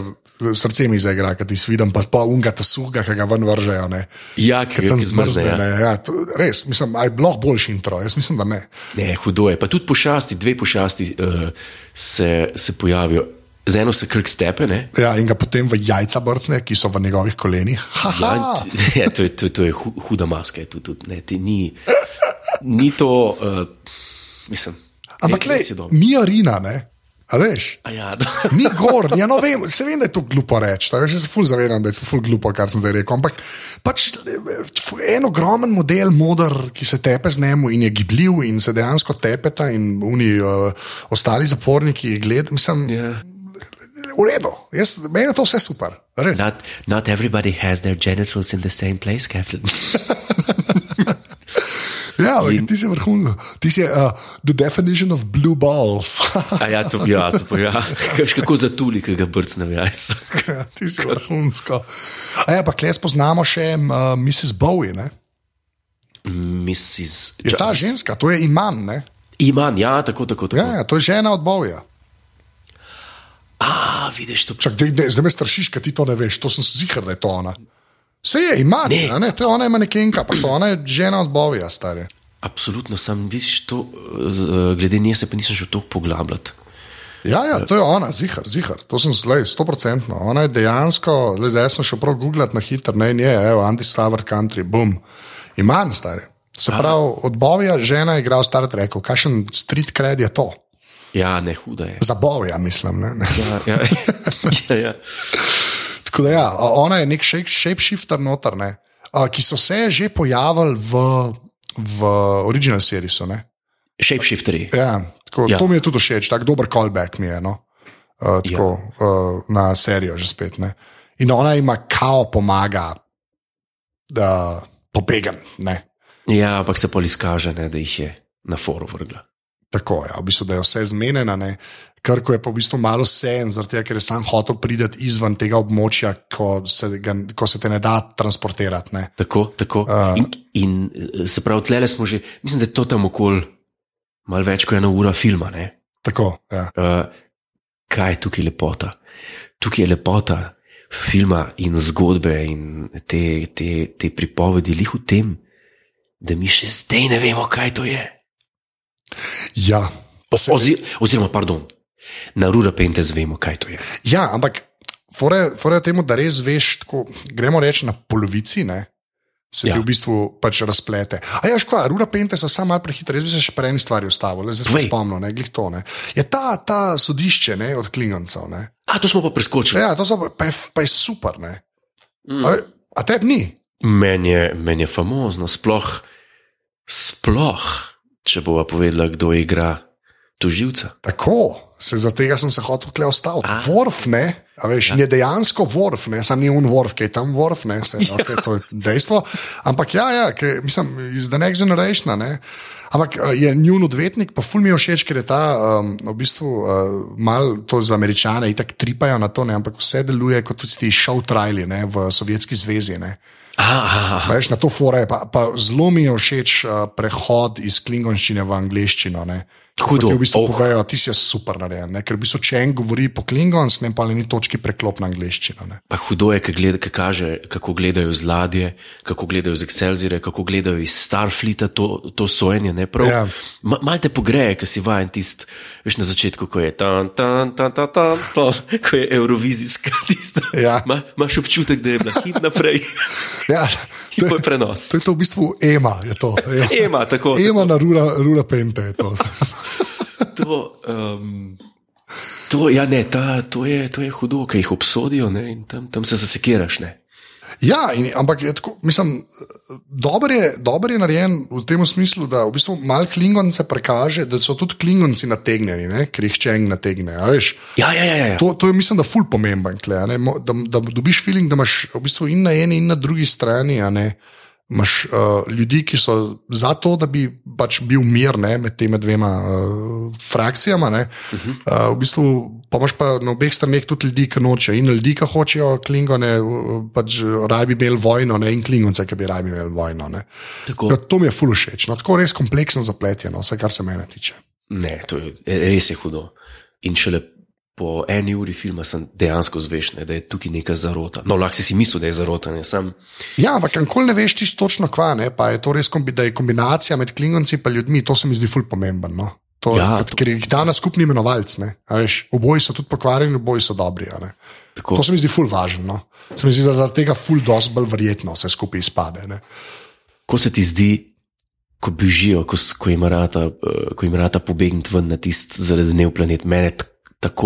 B: srce mi zaigra, kad ti vidim, pa pa unga ta suga, ki ga ven vržejo. Ne.
A: Ja, ki
B: tam
A: ki zmrzne. Ja.
B: Ne, ja, to, res, mislim, aj bilo boljši intro, jaz mislim, da ne.
A: Ne, hudo je. Pa tudi pošasti, dve pošasti uh, se, se pojavijo. Z eno se krk stepe, ne?
B: Ja, in ga potem v jajca brcne, ki so v njegovih kolenih.
A: Ja, <laughs> ja, to, je, to, je- to je hu- huda maska. Je tudi, tudi, ne, ti ni, ni to, uh, mislim.
B: Ampak le, ni arina, ne. A veš?
A: A Ja, <laughs>
B: Ni gor, ja, no vem, se vem, da je to glupo reči, tako, jaz se ful zavedam, da je to ful glupo, kar sem zdaj rekel. Ampak pač eh, en ogromen model, moder, ki se tepe z njemu in je gibljiv in se dejansko tepeta in oni uh, ostali zaporniki gledajo, mislim,
A: ja.
B: v redu, jaz, meni je to vse super, res.
A: not, not everybody has their genitals in the same place, Captain. <laughs>
B: Ja, ampak ti si vrhunsko, ti si uh, the definition of blue balls.
A: Ja, to, ja, to pa ja. Veš, kako zatuli, ki ga brcne v jajca. <laughs>
B: Ja, ti si vrhunsko. A ja, pa kles poznamo še uh, Mrs. Bowie, ne?
A: Mrs.
B: Je ta ženska, to je iman, ne?
A: Iman, ja, tako, tako. tako.
B: Ja, ja, to je žena od Bowija.
A: A, vidiš to.
B: Čak, dej, dej, zdaj me strašiš, ker ti to ne veš, to sem zihar, da je to ona. Vse je, ima,
A: Ne.
B: ne. To je ona, ima nekenka, pa to ona je žena od Bovija, stari.
A: Absolutno sem, vidiš to, glede nje se pa nisem šel toliko poglabljati.
B: Ja, ja, to je ona, zihar, zihar, to sem zlej, sto procentno. Ona je dejansko, le zdaj sem šel prav googlat na hitro, ne, ne, evo, anti-slaver country, bum, iman, stari. Se pravi, od Bovija žena je igral Star Trek, kakšen street cred je to?
A: Ja, ne, huda je.
B: Za Bovija, mislim. Ne, ne.
A: Ja, ja. <laughs> ja, ja.
B: Tako da, ja, a ona je nek shape, shapeshifter noter, ne, a, ki so se že pojavili v, v original seriesu. Ne.
A: Shapeshifteri.
B: Ja, tako, Ja. To mi je tudi všeč, tako dober callback mi je. No. Uh, tako, ja. uh, na serijo že spet. Ne. In ona ima kao pomaga, da pobegam. Ne.
A: Ja, ampak se pol izkaže, ne, da jih je na foru vrgla.
B: Tako je, ja, v bistvu, da je vse zmenjeno, Krko je pa v bistvu malo sen, tega, ker je sam hotel priti izven tega območja, ko se, ga, ko se te ne da transportirati. Ne.
A: Tako, tako. Uh, in, in se pravi, tle smo že, mislim, da je to tam okoli malo več kot ena ura filma. Ne.
B: Tako. Ja. Uh,
A: kaj je tukaj lepota? Tukaj je lepota filma in zgodbe in te, te, te pripovedi, lih v tem, da mi še zdaj ne vemo, kaj to je.
B: Ja,
A: se... Ozir, oziroma, pardon, na Rura Pentes vemo, kaj to je.
B: Ja, ampak fore, fore temu, da res veš, tako, gremo reči na polovici. Ne? Se ja. ti v bistvu pač razplete. A ja, škoda, Rura Pente so samo malo prehitri, res bi se še pre eni stvari ustavil, zdaj se spomnim, ne, glih to. Ne. Je ta, ta sodišče ne, od Klingoncev. Ne.
A: A to smo pa preskočili.
B: Ja, to so, pa, je, pa je super. Mm. A, a tebi ni?
A: Meni je, men je famozno, sploh, sploh, če bova povedala, kdo igra tužilca.
B: Tako, se za tega sem se hotel tukaj ostati. Vorf, ne, a veš, ja. je dejansko vorf, ne, sam ni on vorf, ki je tam vorf, ne, se, ja. okay, to je dejstvo. Ampak ja, ja ki, mislim, iz The Next Generation, ne. Ampak eh, je njun odvetnik, pa ful mi je všeč, ker je ta um, v bistvu uh, mal to za američane, itak tripajo na to, ne, ampak vse deluje kot tudi ti show triali v Sovjetski zvezi. Ne. Veš, na to fore, pa, pa zelo mi je všeč uh, prehod iz klingonščine v angliščino.
A: Hudo.
B: V bistvu oh. povejo, ti si super narejen, ne? ker v bistvu, če en govori po klingonsk, ne pa ni točki preklop na angliščino.
A: Pa hudo je, gleda, kaže, kako gledajo z ladje, kako gledajo z Excelsior, kako gledajo iz Starfleeta to, to sojenje. Ja. Ma, mal te pogreje, ker si vajen tist, veš na začetku, ko je tam, tam, tam, tam, tam, tam, ko je Eurovizijska tista. Ja. Ma, imaš občutek, da je bila hit naprej. <laughs>
B: Ja,
A: to je prenos.
B: To je to v bistvu ema. To,
A: ja. ema, tako,
B: ema tako. na rula, rula pente. To.
A: To, um, to, ja, ne, ta, to, je, to je hudo, ki jih obsodijo ne, in tam, tam se zasekiraš. Ne.
B: Ja, in, ampak je tako, mislim, dober je, dober je narejen v tem smislu, da v bistvu malo klingonce prekaže, da so tudi klingonci nategnjeni, ne? ker jih čeng nategne.
A: Ja, ja, ja, ja.
B: To, to je, mislim, da ful pomemben, kle, da, da dobiš feeling, da imaš v bistvu in na eni in na drugi strani. Imáš uh, ljudi, ki so za to, da bi pač bil mir ne, med temi dvema uh, frakcijama. Uh -huh. uh, v bistvu pa imaš pa na obeh straneh tudi ljudi, ki nočejo in ljudi, ki hočejo klingone, pač raje bi imeli vojno, ne, in klingonce, ki bi raje imeli vojno. Ja, to mi je fululo všeč. No, tako res kompleksno zapleteno, vse kar se mene tiče.
A: Ne, to je res je hudo. In šele po eni uri filma sem dejansko zvešen, da je tukaj neka zarota. No, lahko si, si mislil, da je zarota. Ne, sem...
B: Ja, ampak nikoli ne veš čisto točno kva, ne, pa je to res kombi, je kombinacija med klingonci in ljudmi, to se mi zdi ful pomemben. No. To, ja, to... Ker jih da na skupni imenovalec. Oboji so tudi pokvarjeni, oboji so dobri. To se mi zdi ful važno. No. Se mi zdi, da zaradi tega ful dosti bolj verjetno vse skupaj izpade. Ne.
A: Ko se ti zdi, ko bežijo, ko, ko jim rata uh, pobegniti ven na tisti zelenev planet, meni tako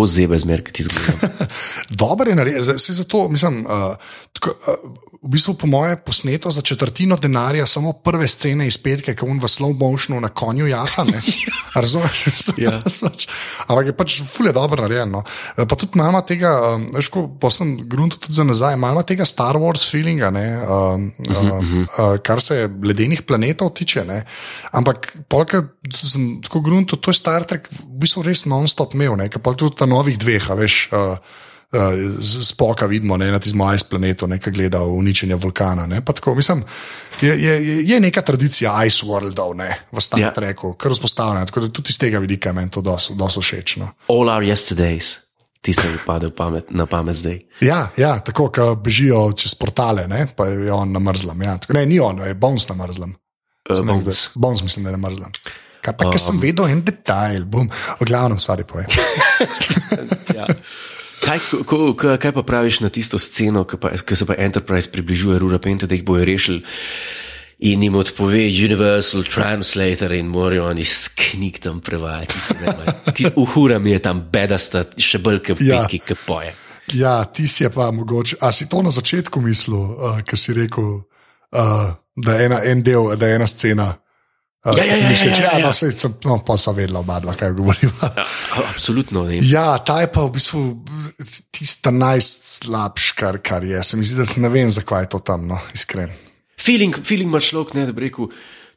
A: zebe zmer, ki ti zgleda. <laughs>
B: Dobro je narediti, vse zato mislim. Uh, tako, uh, V bistvu, po moje, posneto za četrtino denarja, samo prve scene iz petke, ki je v slow motionu na konju jaha. <laughs> Razumeš? <laughs> Ja. Ampak je pač fulje dobro narejeno. Pa tudi malo tega, veš, ko posem grunto tudi za nazaj, malo tega Star Wars feelinga, ne, uh, uh, uh, kar se ledenih planetov tiče. Ne. Ampak, polka, sem tako grunto, to je Star Trek, v bistvu res non-stop imel, ne, pa tudi ta novih dveh, veš. Uh, spoka vidimo ne, na tem majhnem planetu, ki gleda uničenje vulkana. Ne, tako, mislim, je, je, je neka tradicija Ice Worldov ne, v Star ja. Treku, yeah. kar vzpostavlja. Tako da tudi iz tega vidika meni to dosto všeč. No.
A: All our yesterdays. Tiste, ki pade pamet, na pamet zdaj.
B: Ja, ja tako, ki bežijo čez portale, ne, pa je on na mrzlem. Ja. Ne, ni on, je Bones na mrzlem.
A: Uh, bones.
B: bones mislim, da je na mrzlem. Kaj pa, um. ker sem vedel en detajl, bom, v glavnem, stvari poje. <laughs>
A: ja. Kaj, ko, ko, kaj pa praviš na tisto sceno, ki se pa Enterprise približuje, Rurapente, da jih bojo rešili in jim odpove Universal Translator in morajo oni sknik tam prevajati. Uhura mi je tam bedasta, še bolj kot ja. Pinky, ki poje.
B: Ja, ti si pa mogoče. A si to na začetku mislil, uh, ki si rekel, uh, da je ena, en del, da je ena scena.
A: Ja, ja, ja,
B: Mišel,
A: ja, ja, ja.
B: No, se, no, pa so vedela oba dva, kaj govoriva.
A: Ja, absolutno. Ne.
B: Ja, ta je pa v bistvu tista najslabša, kar, kar je. Se mi zdi, da ne vem, zakaj je to tam, no, iskren.
A: Feeling, feeling imaš človek, ne, da bi rekel,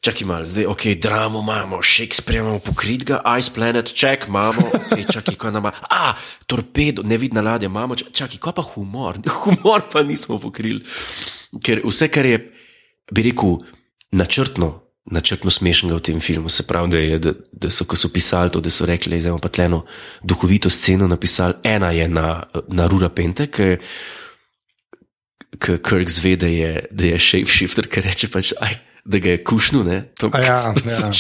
A: čakaj malo, zdaj, ok, dramo imamo, Shakespeare imamo pokritga, Ice Planet, ček, imamo, okay, čakaj, ko nama, a, torpedo, nevidna ladja, imamo, čakaj, ko pa humor, <laughs> humor pa nismo pokrili. Ker vse, kar je, bi rekel, načrtno, načrtno smešnega v tem filmu, se pravi, da, je, da, da so, ko so pisali to, da so rekli, da je pa tleno duhovito sceno napisali, ena je na, na Rura Pente, ki Kirk zve, da je, da je shapeshifter, ki reče, pač, aj, da ga je kušnil. To,
B: A ja, <laughs> ja.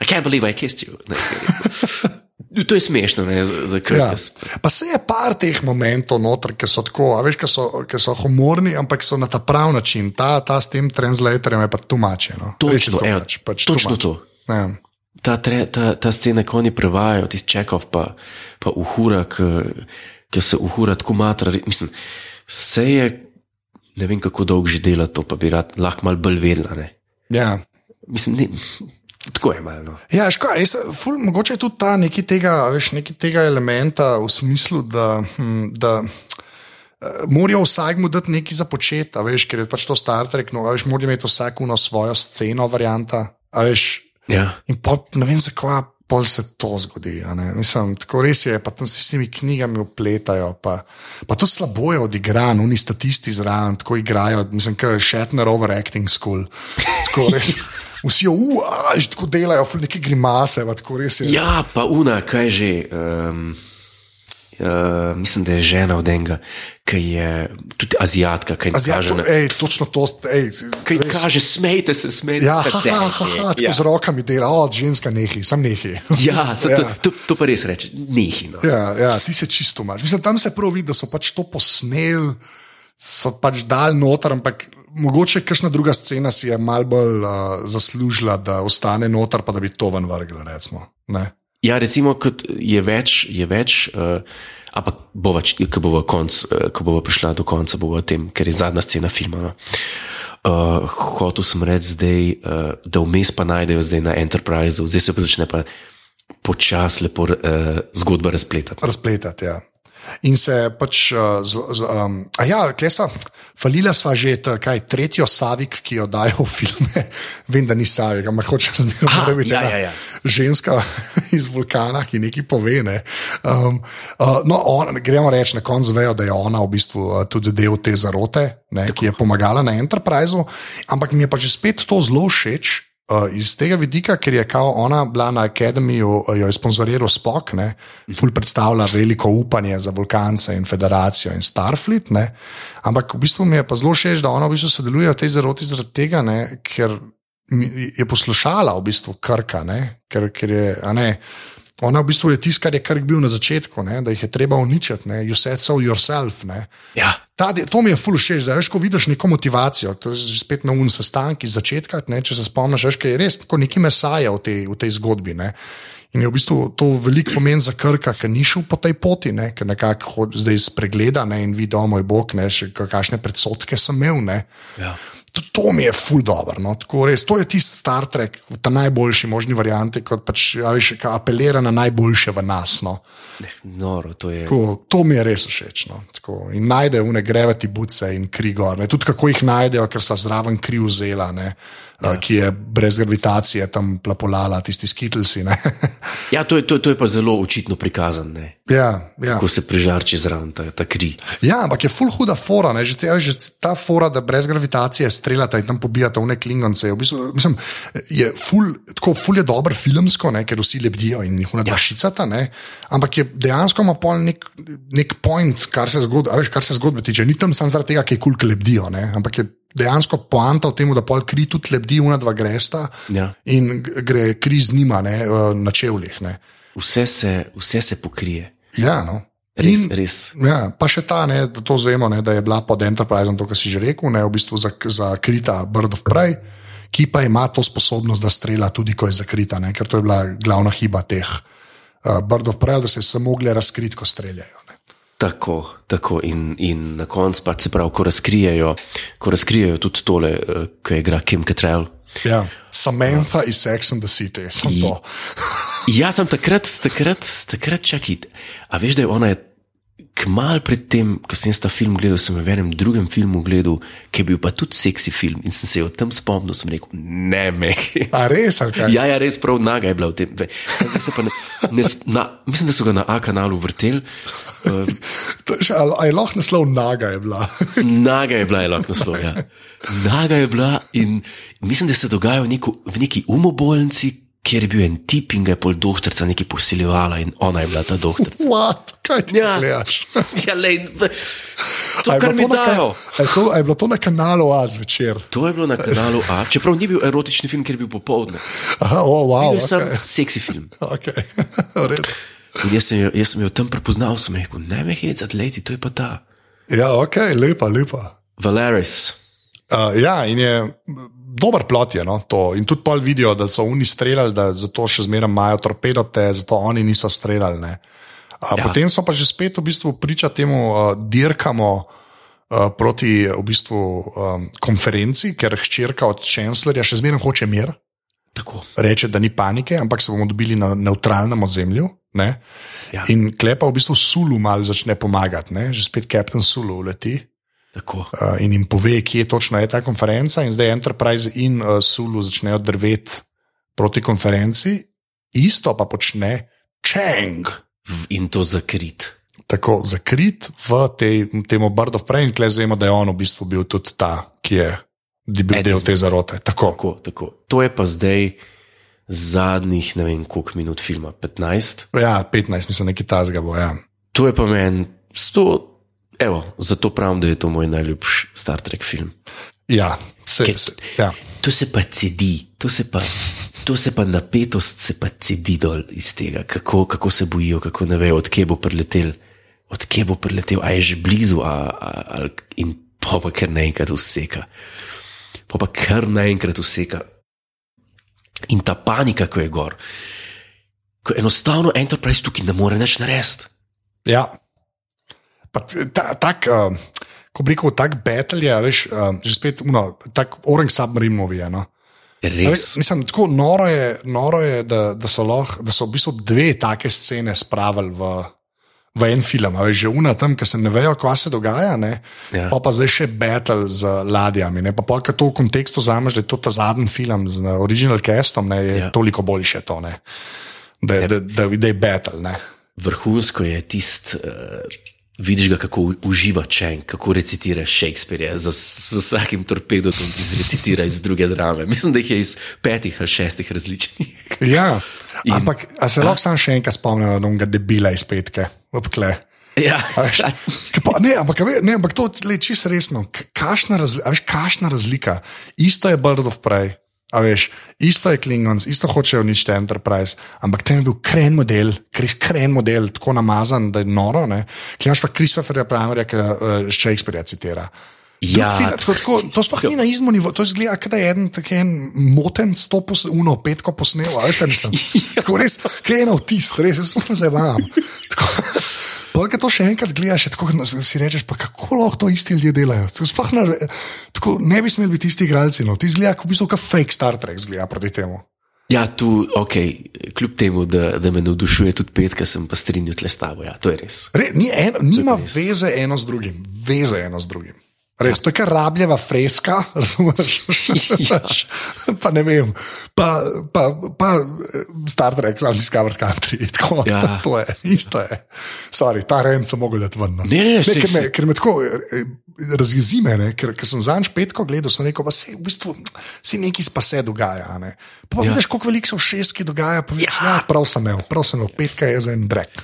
A: I can't believe I kissed you. Ne, <laughs> to je smešno, ne, za, Kirk.
B: Ja. Pa se je par teh momentov noter, ki so tako, a veš, ki so, ki so humorni, ampak so na ta prav način. Ta, ta s tem translatorjem je pa tumačeno.
A: Točno, evo,
B: pač, pač
A: točno to.
B: Ja.
A: Ta, tre, ta, ta scena, ko oni prevajajo, tisti čekov, pa, pa uhura, ki se uhura tako matra. Mislim, vse je, ne vem, kako dolgo že dela to, pa bi rad lahko malo bolj vedela. Ne.
B: Ja.
A: Mislim, ne, tako je malo. No.
B: Ja, ško, jaz, ful, mogoče je tudi ta neki tega, veš, neki tega elementa v smislu, da. Hm, da Morajo vsak mu dati nekaj za početi, veš, ker je pač to Star Trek, no, veš, morajo imeti vsak uno svojo sceno, varianta. Veš,
A: Ja.
B: In pot, ne vem, zakaj pol se to zgodi. Mislim, tako res je, pa tam se s temi knjigami upletajo. Pa, pa to slabo je odigran, oni statisti zraven, tako igrajo, mislim, kot je Shatner overacting school. Tako res. <laughs> Vsi uaj, tako delajo, neki grimase.
A: Ja, pa una, kaj že. Um... Uh, mislim, da je žena od enega, ki je tudi azijatka, ki
B: Azijat,
A: kaže,
B: to, ej, točno to,
A: ki kaže, smejte se, smejte
B: Ja,
A: se.
B: ha, ha, ha, ha, tako
A: ja.
B: z rokami dela, od ženska nehi, sam nehi.
A: ja, <laughs> se, to, to, to pa res reče, nehino.
B: Ja, ja, ti se čisto imaš. Mislim, tam se prav vidi, da so pač to posneli, so pač dal noter, ampak mogoče kakšna druga scena si je mal bolj uh, zaslužila, da ostane noter, pa da bi to ven vrgli. Recimo, ne?
A: Ja, recimo, kot je več, je več. Uh, Ampak, bova, ko bomo bo prišla do konca, bo o tem, ker je zadnja scena filma. No. Uh, hotel sem reči, zdaj, uh, da vmes pa najdejo zdaj na Enterpriseu, zdaj se pa začne pa počasi lepo uh, zgodba razpletati.
B: Razpletati, ja. In se pač, uh, z, z, um, a ja, klesa, falila sva že ta, kaj, tretjo Savik, ki jo dajo v filme. <laughs> Vem, da ni Savik, ampak hoče zmeraj biti
A: ja,
B: ena
A: ja, ja.
B: ženska <laughs> iz vulkana, ki nekaj pove. Ne. Um, uh, no, on, gremo reči, na koncu vejo, da je ona v bistvu uh, tudi del te zarote, ne, ki je pomagala na Enterpriseu, ampak mi je pa že spet to zelo všeč. Uh, iz tega vidika, ker je kao ona bila na akademiju, uh, jo je sponzoriral Spock, ne, ful predstavlja veliko upanje za Vulkance in Federacijo in Starfleet, ne, ampak v bistvu mi je pa zelo všeč, da ona v bistvu sodeluje v tej zaroti zaradi tega, ne, ker je poslušala v bistvu Krka, ne, ker, ker je, ne. Ona v bistvu je tisto, kar je Krk bil na začetku, ne, da jih je treba uničiti, ne, you said so yourself. Ne.
A: Ja,
B: Ta, to mi je ful všeč, da veš, ko vidiš neko motivacijo, to je že spet na un sestanki iz začetka, ne, če se spomniš, veš, kaj je res tako neki mesaja v tej, v tej zgodbi. Ne. In je v bistvu to velik pomen za Krka, ker ni šel po tej poti, ne, ker nekako zdaj spregleda ne, in vidi, o moj bog, ne, še kakšne predsotke sem imel. Ne.
A: ja.
B: To, mi je ful dobro. No. Tako res, to je tisti Star Trek v ta najboljši možni varianti, kot pač, veš, ka apelira na najboljše v nas. No.
A: Noro, to je.
B: Tako, to mi je res všeč. No. Tako, in najdejo une grevati buce in kri gor. Ne. Tudi kako jih najdejo, ker so zraven kri vzela, ne, ja. ki je brez gravitacije tam plapolala, tisti skitlsi. <laughs>
A: Ja, to je, to, to je pa zelo očitno prikazano,
B: ja, ja.
A: ko se prižarči zraven ta, ta kri.
B: ja, ampak je full huda fora. Ne. Že, te, že ta fora, da brez gravitacije streljata in tam pobijata v nek lingonce. V bistvu, mislim, je full, tako full je dober filmsko, ne, ker vsi lebdijo in jih unaj ja. šicata. Ne. Ampak je dejansko ima pol nek, nek point, kar se, zgod, veš, kar se zgodbe tiče. Ni tam samo zaradi tega, ker je kul, ker lebdijo. Ne. Ampak je dejansko poanta v tem, da pol kri tudi lebdi, una dva gresta
A: Ja.
B: in gre kri z njima ne, eh, na čevljih. Ne.
A: Vse se, vse se pokrije.
B: Ja, no.
A: Res,
B: In-
A: res.
B: Ja, pa še ta, ne, da to zvemo, ne, da je bila pod Enterpriseom, to, kar si že rekel, ne, v bistvu za- zakrita Bird of Prey, ki pa ima to sposobnost, da strela tudi, ko je zakrita, ne, ker to je bila glavna hiba teh uh, Bird of Prey, da se so mogli razkriti, ko streljajo.
A: Tako, tako. In, in na koncu pa se pravi, ko razkrijejo, ko razkrijejo tudi tole, uh, ki igra Kim Cattrall.
B: Ja. Samantha iz Sex and the City, sem
A: I-
B: to. <laughs>
A: Ja, sem takrat, takrat, takrat čakaj. A veš, da je ona je Kmal pred tem, ko sem ta film gledal, sem v enem drugem filmu gledal, ki je bil pa tudi seksi film in sem se o tem spomnil, sem rekel, ne me.
B: A res, ali kaj?
A: Ja, ja, res prav naga je bila v tem. Sem, se pa ne, ne, na, mislim, da so ga na A kanalu vrteli. Uh,
B: To je še- a- A je lahko naslov naga je bila? <laughs>
A: naga je bila, je lahko naslov. Ja. <laughs> Naga je bila in mislim, da se dogaja v, neko, v neki umobolnici, kjer je bil en tip in ga je pol doktorica nekaj posiljevala in ona je bila ta doktorica.
B: What? Kaj ti
A: Ja.
B: gledaš? <laughs>
A: Ja, lej, to, kar mi dajo.
B: je to- je bilo to na kanalu A zvečer?
A: To je bilo na kanalu A, čeprav ni bil erotični film, ker je bil popoldne.
B: Aha, oh, wow,
A: Bil je
B: okay.
A: seksi film. <laughs>
B: Okay. <laughs>
A: In jaz sem jo, jaz sem jo tam prepoznal, sem rekel, ne me hecati, leti, to je pa ta.
B: ja, ok, lepa, lepa.
A: Valeris.
B: Uh, ja, in je dober plot je no, to. In tudi pol vidijo, da so oni streljali, da zato še zmeraj imajo torpedote, zato oni niso streljali. ne. A,
A: Ja.
B: Potem so pa že spet v bistvu priča temu, uh, dirkamo uh, proti v bistvu, um, konferenci, ker hčerka od čanslerja še zmeraj hoče mir.
A: Tako.
B: Reče, da ni panike, ampak se bomo dobili na neutralnem ozemlju. Ne?
A: Ja.
B: In klepa v bistvu Sulu malo začne pomagati, ne? že spet kapitan Sulu leti
A: Tako.
B: uh, in jim pove, kje točno je ta konferenca. In zdaj Enterprise in uh, Sulu začnejo drveti proti konferenci, isto pa počne Chang.
A: In to zakrit.
B: Tako zakrit v tej, temu Bird of Prey, in tle zvemo, da je on v bistvu bil tudi ta, ki je bil
A: Eden
B: del te zarote. Tako.
A: Tako, tako. To je pa zdaj zadnjih, ne vem, koliko minut filma, 15.
B: Ja, 15, mislim, nekaj tazga bo. Ja.
A: To je pa meni, sto, evo, zato pravim, da je to moj najljubši Star Trek film.
B: Ja, se,
A: Ker-
B: se, ja.
A: To se pa cedi, to se pa, to se pa napetost se pa cedi dol iz tega, kako, kako se bojijo, kako ne vejo, odkje bo priletel, odkje bo priletel, a je že blizu, a, a, a, in pa pa kar naenkrat useka. Pa pa kar naenkrat useka. In ta panika, ko je gor, ko enostavno Enterprise tukaj ne more več narediti.
B: Ja. Ta, tak, uh, ko bi rekel, tak battle je, veš, uh, že spet, no, tak Orange Submarine movie. je, No.
A: Res.
B: Mislim, tako noro je, noro je da, da, so lahko, da so v bistvu dve take scene spravili v, v en film. Veš, že una tam, ki se ne vejo, kaj se dogaja, ne?
A: Ja.
B: pa pa zdaj še battle z ladjami. Ne? Pa ko to v kontekstu zameš, da je to ta zadnji film z na original castom, ne, je
A: Ja.
B: ja. toliko boljše to, ne? da, da, da, da je battle. Ne?
A: Vrhunsko je tisto, uh, vidiš ga, kako uživa Čeng, kako recitira Shakespeare, z, z vsakim torpedom ti zrecitira iz druge drame. Mislim, da jih je iz petih ali šestih različnih.
B: Ja,
A: In-
B: ampak a se lahko sam še enkrat spomnim, da ga debila iz petke, obkle.
A: Ja,
B: veš, pa- Ne, ampak, ne, ampak to je čisto resno. K- Kakšna, razli, veš, kakšna razlika? Isto je Bird of Prey, a veš, isto je Klingons, isto hočejo uničiti Enterprise, ampak tam je bil kren model, kris kren model, tako namazan, da je noro. Klimaš pa Christopherja Primerja, ki uh, Shakespearea citira.
A: Ja,
B: film, tako, tako, to sploh ni na izmu nivo, to izgleda, kot da je eden tak en moten stop, uno, petko posnel, a veš, kaj mislim. <laughs> Tako res, kaj je ena vtis, res, jaz sploh ne zavam. Polk to še enkrat gledaš, je tako no, si rečeš, pa kako lahko to isti ljudje delajo. Sploh ne, tako, ne bi smeli biti isti igralci, no. ti zgleda, kot v bistvu, kot fake Star Trek zgleda proti temu.
A: ja, tu, ok, kljub temu, da, da me navdušuje tudi petka, sem pa strinjal tle s tabo. Ja, to je res.
B: Re, ni eno, nima
A: res.
B: veze eno z drugim, veze eno z drugim. Res, to je kar rabljeva freska, <laughs> razumeš?
A: Ja.
B: pa ne vem, pa, pa, pa eh, Star Trek, Undiscovered Country, <laughs> tako
A: Ja. <laughs>
B: to je, isto je. Sorry, ta ren sem mogel dati ven. no.
A: Ne, ne, ne,
B: ker, me, ker me tako eh, razjezi me, ne, ker, ker sem zanj petko gledal, sem rekel, pa se v bistvu se nekaj pa se dogaja. Ne. Pa, pa
A: Ja.
B: vidiš, koliko veliko se v šestki dogaja, pa vidiš, ja. ja, prav sem imel, prav sem imel, petka je za en brek.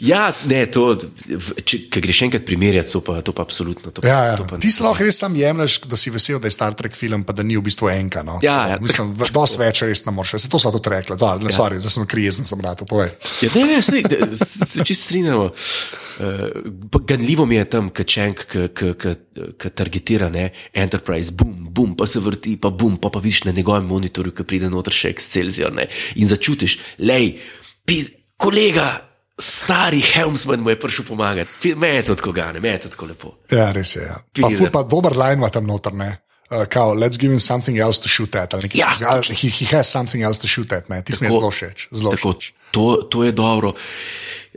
A: Ja, ne, to, če če greš enkrat primerjati, to pa, to pa absolutno. To pa,
B: Ja, ja.
A: to pa,
B: Ti si lahko res sam jemliš, da si vesel, da je Star Trek film, pa da ni v bistvu enka. No.
A: Ja, ja.
B: Mislim, v- dosti več res ne moreš. Se to so to rekli, da ne, sorry, zdaj sem krijezen, sem rad, povej.
A: Ja, ne, ne, sej, da, s- se čisto strinjamo. Uh, ganljivo mi je tam, ki čenk, ki targetira ne, Enterprise, bum, bum, pa se vrti, pa bum, pa, pa vidiš na njegovem monitorju, ki pride noter še Excelsior ne, in začutiš, lej, pi, kolega. Stari Helmsman mu je prišel pomagati, me je to tako gane, me je to tako lepo.
B: Ja, res je. Ja. Pa, ful, pa dober line ima tam noter. Ne. Uh, kao, let's give him something else to shoot at. nekaj
A: Ja,
B: he, he has something else to shoot at. Ne. Ti mi je
A: Tako-
B: zelo všeč.
A: to, to je dobro.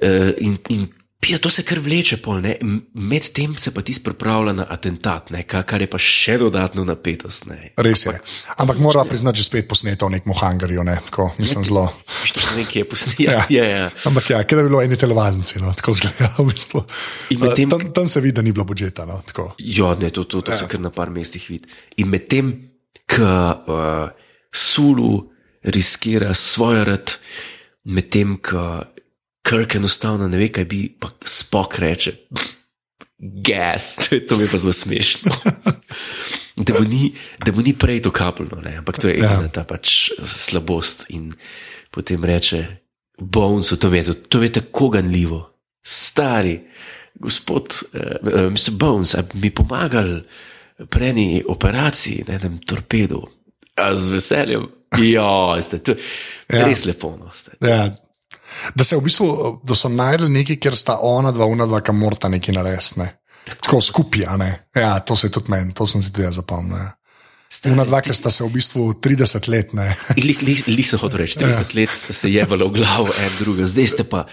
A: Uh, in, in Ja, to se kar vleče, pol, ne. Medtem se pa ti pripravlja na atentat, ne, ka- kar je pa še dodatno napetost. Ne.
B: Res je. Ampak mora priznati, že spet posneto v nekem hangarju, ne, tako, mislim zelo.
A: Što ne vem, kje je posnel. <laughs> Ja, ja, ja.
B: Ampak ja, da bi bilo eni telovadnici, no, tako zgleda <laughs> v bistvu.
A: In medtem-
B: tam, tam se vidi, da ni bilo budžeta, no, tako.
A: Ja, ne, to, to, to ja. se kar na par mestih vidi. In medtem, ko uh, Sulu riskira svoj rad, medtem, ko Kirk enostavno ne ve, kaj bi, pa spok reče. Gas, <laughs> to mi je pa zelo smešno. <laughs> Da mu ni, da mu ni prej to kapljno, ne? ampak to je edina ja. ta pač slabost. In potem reče, Bones, to je, to, to je tako ganljivo, stari, gospod, uh, uh, Mr. Bones, mi pomagali pri eni operaciji, na enem torpedu, a z veseljem. Ja, ste, to, ja. res lepo. No, ste.
B: Ja. Da, v bistvu, da so najdel nekaj, kjer sta ona dva, ona dva, kam morata nekaj narediti. Ne. Tako skupaj, a ne. Ja, to se je tudi meni, to sem si tudi zapomnil. Ja.
A: Stari,
B: Ona dva, ki sta se v bistvu 30 let.
A: Nisem hotel reči, 30 let ste se jebali v glavo en drugega, zdaj ste pa.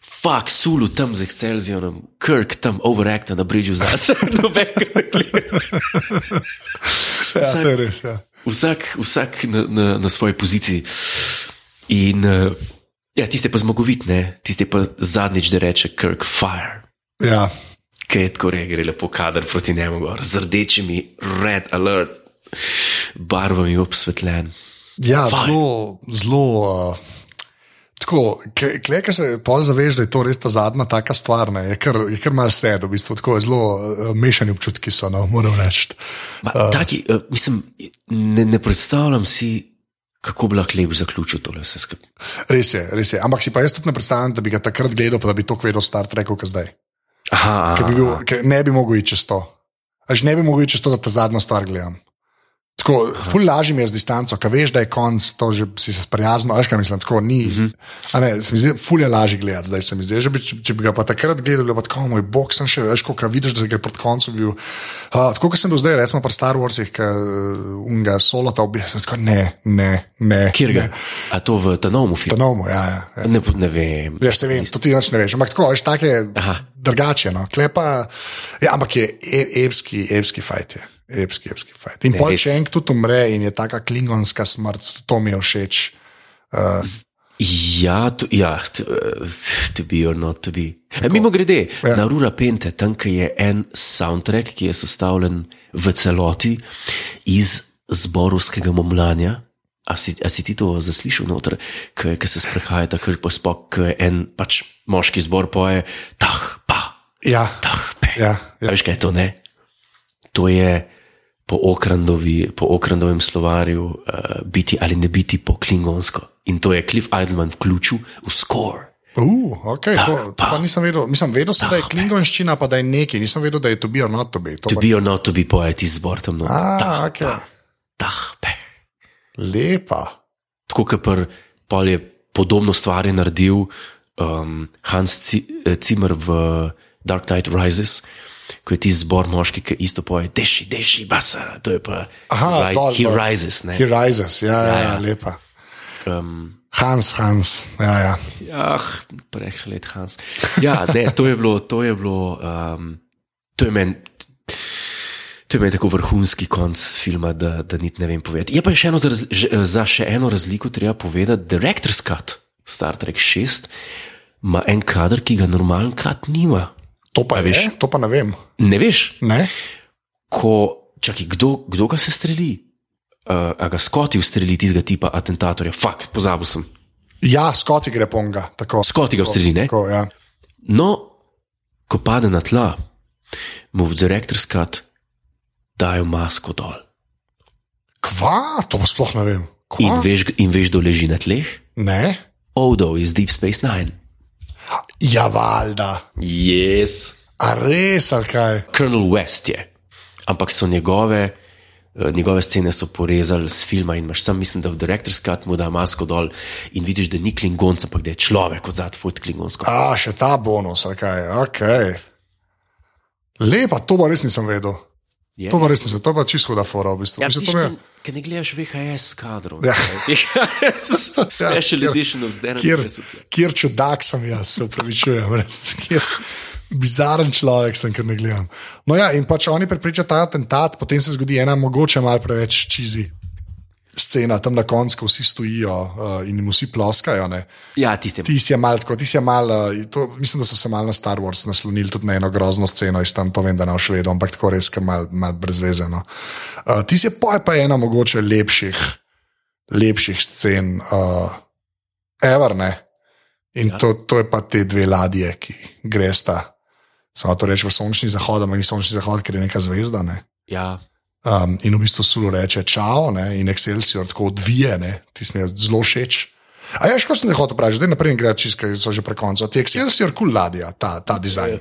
A: Fak, sulu tam z Excelsiorjem, Kirk tam overacta na bridžu za sebe, <laughs> nobenega ne gleda.
B: Ja, to je res. Ja.
A: Vsak, vsak na, na, na svoji poziciji. In uh, ja, tiste pa zmagovit, ne? tiste pa zadnjič, da reče Kirk, fire.
B: Ja.
A: Kaj je tako gre lepo kader proti njemu, gor, z rdečimi, red alert, barvami obsvetljen.
B: Ja,
A: Faj.
B: zelo, zelo. Uh, tako, Klej, ki se pol zaveš, da je to res ta zadnja taka stvar, ne, je kar, je kar malo sed, v bistvu tako zelo uh, mešani občutki so, no, moram reči.
A: Uh. taki, uh, mislim, ne, ne predstavljam si, kako bi lahko lep zaključil tole vse skupaj.
B: Res je, res je. Ampak si pa jaz tudi ne predstavljam, da bi ga takrat gledal, pa da bi to vedel Star Trek, kot zdaj.
A: Aha,
B: Ker, bi bil,
A: aha.
B: ker ne bi mogel iti čez to. Až ne bi mogel iti čez to, da ta zadnjo stvar gledam. Tako, ful lažje mi je z distanco, ker veš, da je konc, to že si se sprijaznil, veš kaj mislim, tako ni. Uh. -huh. ne, se mi zdi, ful je lažje gledati, zdaj se mi zdi, že bi, če, če bi ga pa takrat gledal, pa tako, moj bog, sem še, veš, ko vidiš, da gre proti koncu. Bil, uh, tako kot sem bil zdaj, recimo pri Star Warsih, ki unga solo ta obje, sem tako, ne, ne, ne.
A: Kjer ga? A to v Tanomu filmu?
B: Tanomu, ja, ja. ja.
A: Ne, ne vem.
B: Ja, se vem, to ti nič ne veš. Ampak tako, veš, take
A: Aha.
B: drugače. No. Klepa, ja, ampak je e, epski, epski fajt. Je. Epski, epski fajt. In pol če enkrat tudi umre in je taka klingonska smrt, to mi je všeč. Uh,
A: Ja, to, ja to, to be or not to be. E, mimo grede,
B: Ja.
A: na Rura Pente, tam je en soundtrack, ki je sestavljen v celoti iz zborovskega momljanja. A si, a si ti to zaslišal noter, ki se sprehajata kar po spok, ki je en pač moški zbor poje, tah, pa,
B: ja,
A: tah, pe.
B: ja,
A: A
B: ja.
A: veš kaj je to, ne? To je po, Okrandovi, po Okrandovem slovarju uh, biti ali ne biti po klingonsko. In to je Cliff Idleman vključil v score.
B: Uh, okay,
A: Tak,
B: to, to
A: pa.
B: pa nisem vedel. Mislim, vedel sem, da je klingonščina, pa da je nekaj. Nisem vedel, da je to be or not to be. To
A: To or not to be poet iz zbor tam noter.
B: A,
A: Tah,
B: okej.
A: pa, tah, pe.
B: Lepa.
A: Tako kot pr, pol je podobno stvar je naredil um, Hans eh, Zimmer v Dark Knight Rises. Ko je ti zbor moški, ki isto poje, deši, deši, basara, to je pa
B: Aha,
A: ri-
B: dol,
A: He
B: dol.
A: Rises. Ne?
B: He rises, ja, ja, ja,
A: ja.
B: lepa.
A: Um,
B: Hans, Hans, ja, ja.
A: Ah, prehlet Hans. Ja, ne, to je bilo, to je bilo, um, to je meni. To je meni tako vrhunski konc filma, da, da niti ne vem povedati. Je pa še eno za, za še eno razliko treba povedati. Director's Cut, Star Trek 6, ima en kader, ki ga normalen cut nima.
B: To pa
A: A veš?
B: to pa ne vem.
A: Ne veš,
B: Ne?
A: ko, čakaj, kdo, kdo ga se streli? Uh, a ga Scotty ustreli tistega tipa atentatorja? Fakt, pozabil sem.
B: Ja, skoti gre ponga. Tako,
A: Scotty ga ustreli, ne?
B: tako, ja.
A: No, ko pade na tla, mu v Director's Cut dajo masko dol.
B: Kva? To pa sploh ne vem. Kva?
A: In veš, in veš, kdo leži na tleh?
B: Ne?
A: Odo iz Deep Space Nine.
B: Ja, valjda.
A: Yes.
B: A res, ali kaj?
A: Colonel West je. Ampak so njegove, eh, njegove scene so porezali z filma in imaš sam, mislim, da v Director's Cut mu da masko dol in vidiš, da ni klingonc, ampak da je človek od zadaj pod klingonsko.
B: A, še ta bonus, ali kaj? Ok. Lepa, to pa res nisem vedel.
A: Je.
B: To pa res nisem, to pa čisto huda fora. V bistvu.
A: Ja,
B: Mislim, mi je-
A: ker ne gledaš VHS kadrov.
B: Ja. <laughs>
A: Special
B: Ja,
A: edition of Zdaj
B: Kjer, kjer čudak sem jaz, se upravičujem. res, Kjer bizaren človek sem, ker ne gledam. No ja, in pač oni prepričajo ta atentat, potem se zgodi ena mogoče malo preveč čizi. Scena tam na koncu, ko vsi stojijo uh, in jim vsi ploskajo. Ne.
A: Ja, tiste.
B: Ti si je mal tako, ti si je mal, uh, to, mislim, da so se mal na Star Wars naslonili tudi na eno grozno sceno iz tam, to vem, da na švedu, ampak tako res, ker mal, mal brezvezeno. Uh, ti si je pa, je pa ena mogoče lepših, lepših scen, uh, ever ne. In ja. to, to je pa te dve ladje, ki gresta. Samo to reče v sončni zahod, ampak ni sončni zahod, ker je neka zvezda. Ne.
A: Ja,
B: Um, in v bistvu Sulu reče čau, ne, in Excelsior tako odvije, ne, ti smo zelo všeč. A ja, škoda sem te hotel vprašati, da naprej gre čist, ker so že pre koncu. Ti Excelsior kul cool ladja, ta, ta dizajn.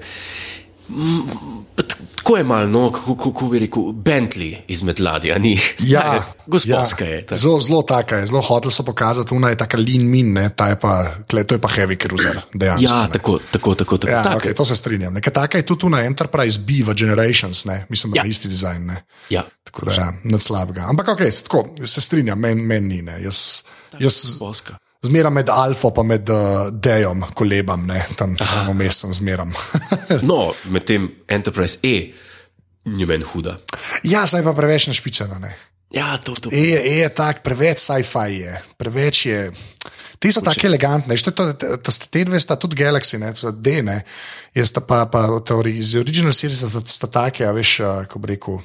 A: Tako je malo, no, kako, kako bi rekel, Bentley izmed ladja, ni. <laughs>
B: Ja,
A: gospodska
B: ja,
A: je. ta.
B: Zelo, zelo taka je, zelo hotel so pokazati, una je taka lean min, ne, ta je pa, tle, to je pa heavy cruiser, dejansko.
A: Ja,
B: ne.
A: tako, tako, tako. tako.
B: Ja,
A: tak,
B: okay, to se strinjam. Neka taka je tudi tu na Enterprise B v Generations, ne? mislim, da
A: Ja.
B: ja. isti dizajn. Ne?
A: ja.
B: Tako da, ja, nad slabega. Ampak ok, tako, se strinjam, meni men ni. Ne? Jaz, jaz
A: Boska.
B: Zmeram med alfa in med uh, dejom, kolebam, ne? tam vmes sem zmeram. <laughs>
A: No, medtem Enterprise E ni meni huda.
B: ja, zdaj pa preveč našpičena. Ne?
A: Ja, to, to.
B: E e je tak, preveč sci-fi je, preveč je. Ti so tako elegantni, te, te, te, te dve sta tudi Galaxy, ne, za D, ne, jaz pa, pa teori, iz original series sta, sta take, a veš, a, ko bi rekel,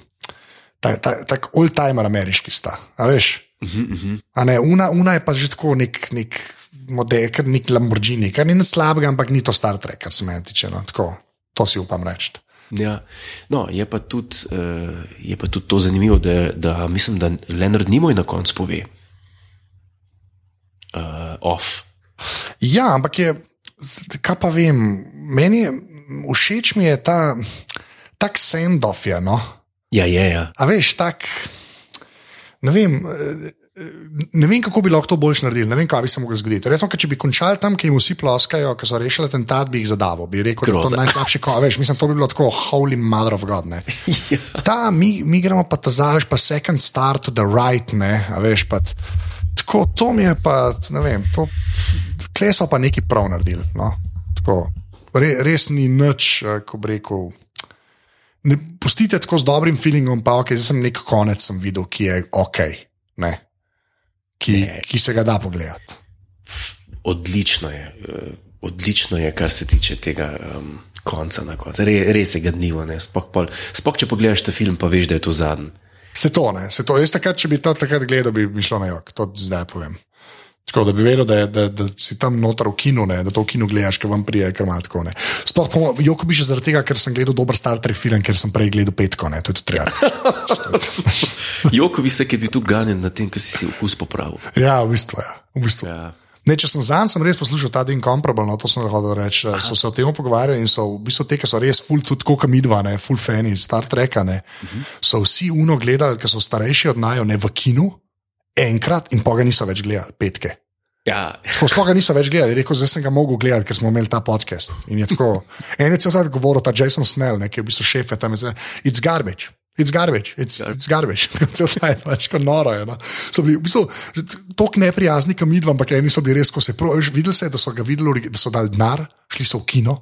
B: tako ta, tak old-timer ameriški sta, a veš. A ne, una, una je pa že tako nek, nek model, ker nek Lamborghini, kar ni nič slabega, ampak ni to Star Trek, kar se meni tiče. No, tako, to si upam reči.
A: Ja. No, je pa, tudi, uh, je pa tudi to zanimivo, da, da mislim, da Leonard Nimoy na koncu pove. Uh, off.
B: Ja, ampak je, kaj pa vem, meni je, všeč mi je ta, tak send-off no.
A: Ja, je, ja.
B: A veš, tak, ne vem. eh, Ne vem, kako bi lahko to boljš naredili, ne vem, kaj bi se lahko zgodilo. Resno, če bi končali tam, ki jim vsi ploskajo, ki so rešili tentat, bi jih zadavo, bi rekel, da je to
A: Groza.
B: najslabši ko, veš, mislim, to bi bilo tako, holy mother of God. Ne. <laughs> Ta, mi, mi gremo pa ta zavež, pa second star to the right, ne, a veš, pa tako, to mi je pa, ne vem, to, kle so pa neki prav naredili, no, tako, re, res ni nič, eh, ko bi rekel. Ne, pustite tako z dobrim feelingom, pa ok, zdaj sem nek konec sem videl, ki je ok, ne, ki,
A: Ne.
B: ki se ga da pogledati.
A: Odlično je, eh, odlično je, kar se tiče tega um, konca na koncu. Re, res je pol, sploh, če pogledaš ta film, pa veš, da je to zadnji.
B: Se to ne, se to. Jaz takrat, če bi to takrat gledal, bi mi šlo na jog, to zdaj povem. Tako da bi vedel, da, je, da, da si tam noter v kinu, ne, da to v kinu gledaš, ker vam prije, ker ima tako. Ne. Sploh joko bi že zaradi tega, ker sem gledal dober Star Trek film, ker sem prej gledal petko, ne, to je tudi treba. <laughs>
A: Joko bi se, ki bi tu ganjen na tem, ki si si okus popravil.
B: Ja, v bistvu. Ja, v bistvu.
A: Ja.
B: Ne, če sem zanj, sem res poslušal ta din Comparable, no to sem hotel reči. Aha. So se o tem pogovarjali in so v bistvu te, ki so res full, tudi kot midva, ne, full fani Star Treka, ne, uh -huh. so vsi uno gledali, ker so starejši od najo, ne v kinu, enkrat in pa ga niso več gledali, petke.
A: Ja.
B: Tako sploh niso več gledali, rekel, zdaj sem ga mogel gledati, ker smo imeli ta podcast. In je tako. En je cel cel govoril, ta Jason Snell, ne, ki je v bistvu šef, je tam je, it's garbage. It's garbage, it's, it's garbage. <laughs> Cel taj, pač kot noro je. No. So bili v bistvu tako neprijazni, kam idva, ampak eni so bili res, ko se veš, videli se, da so ga videli, da so dali denar, šli so v kino.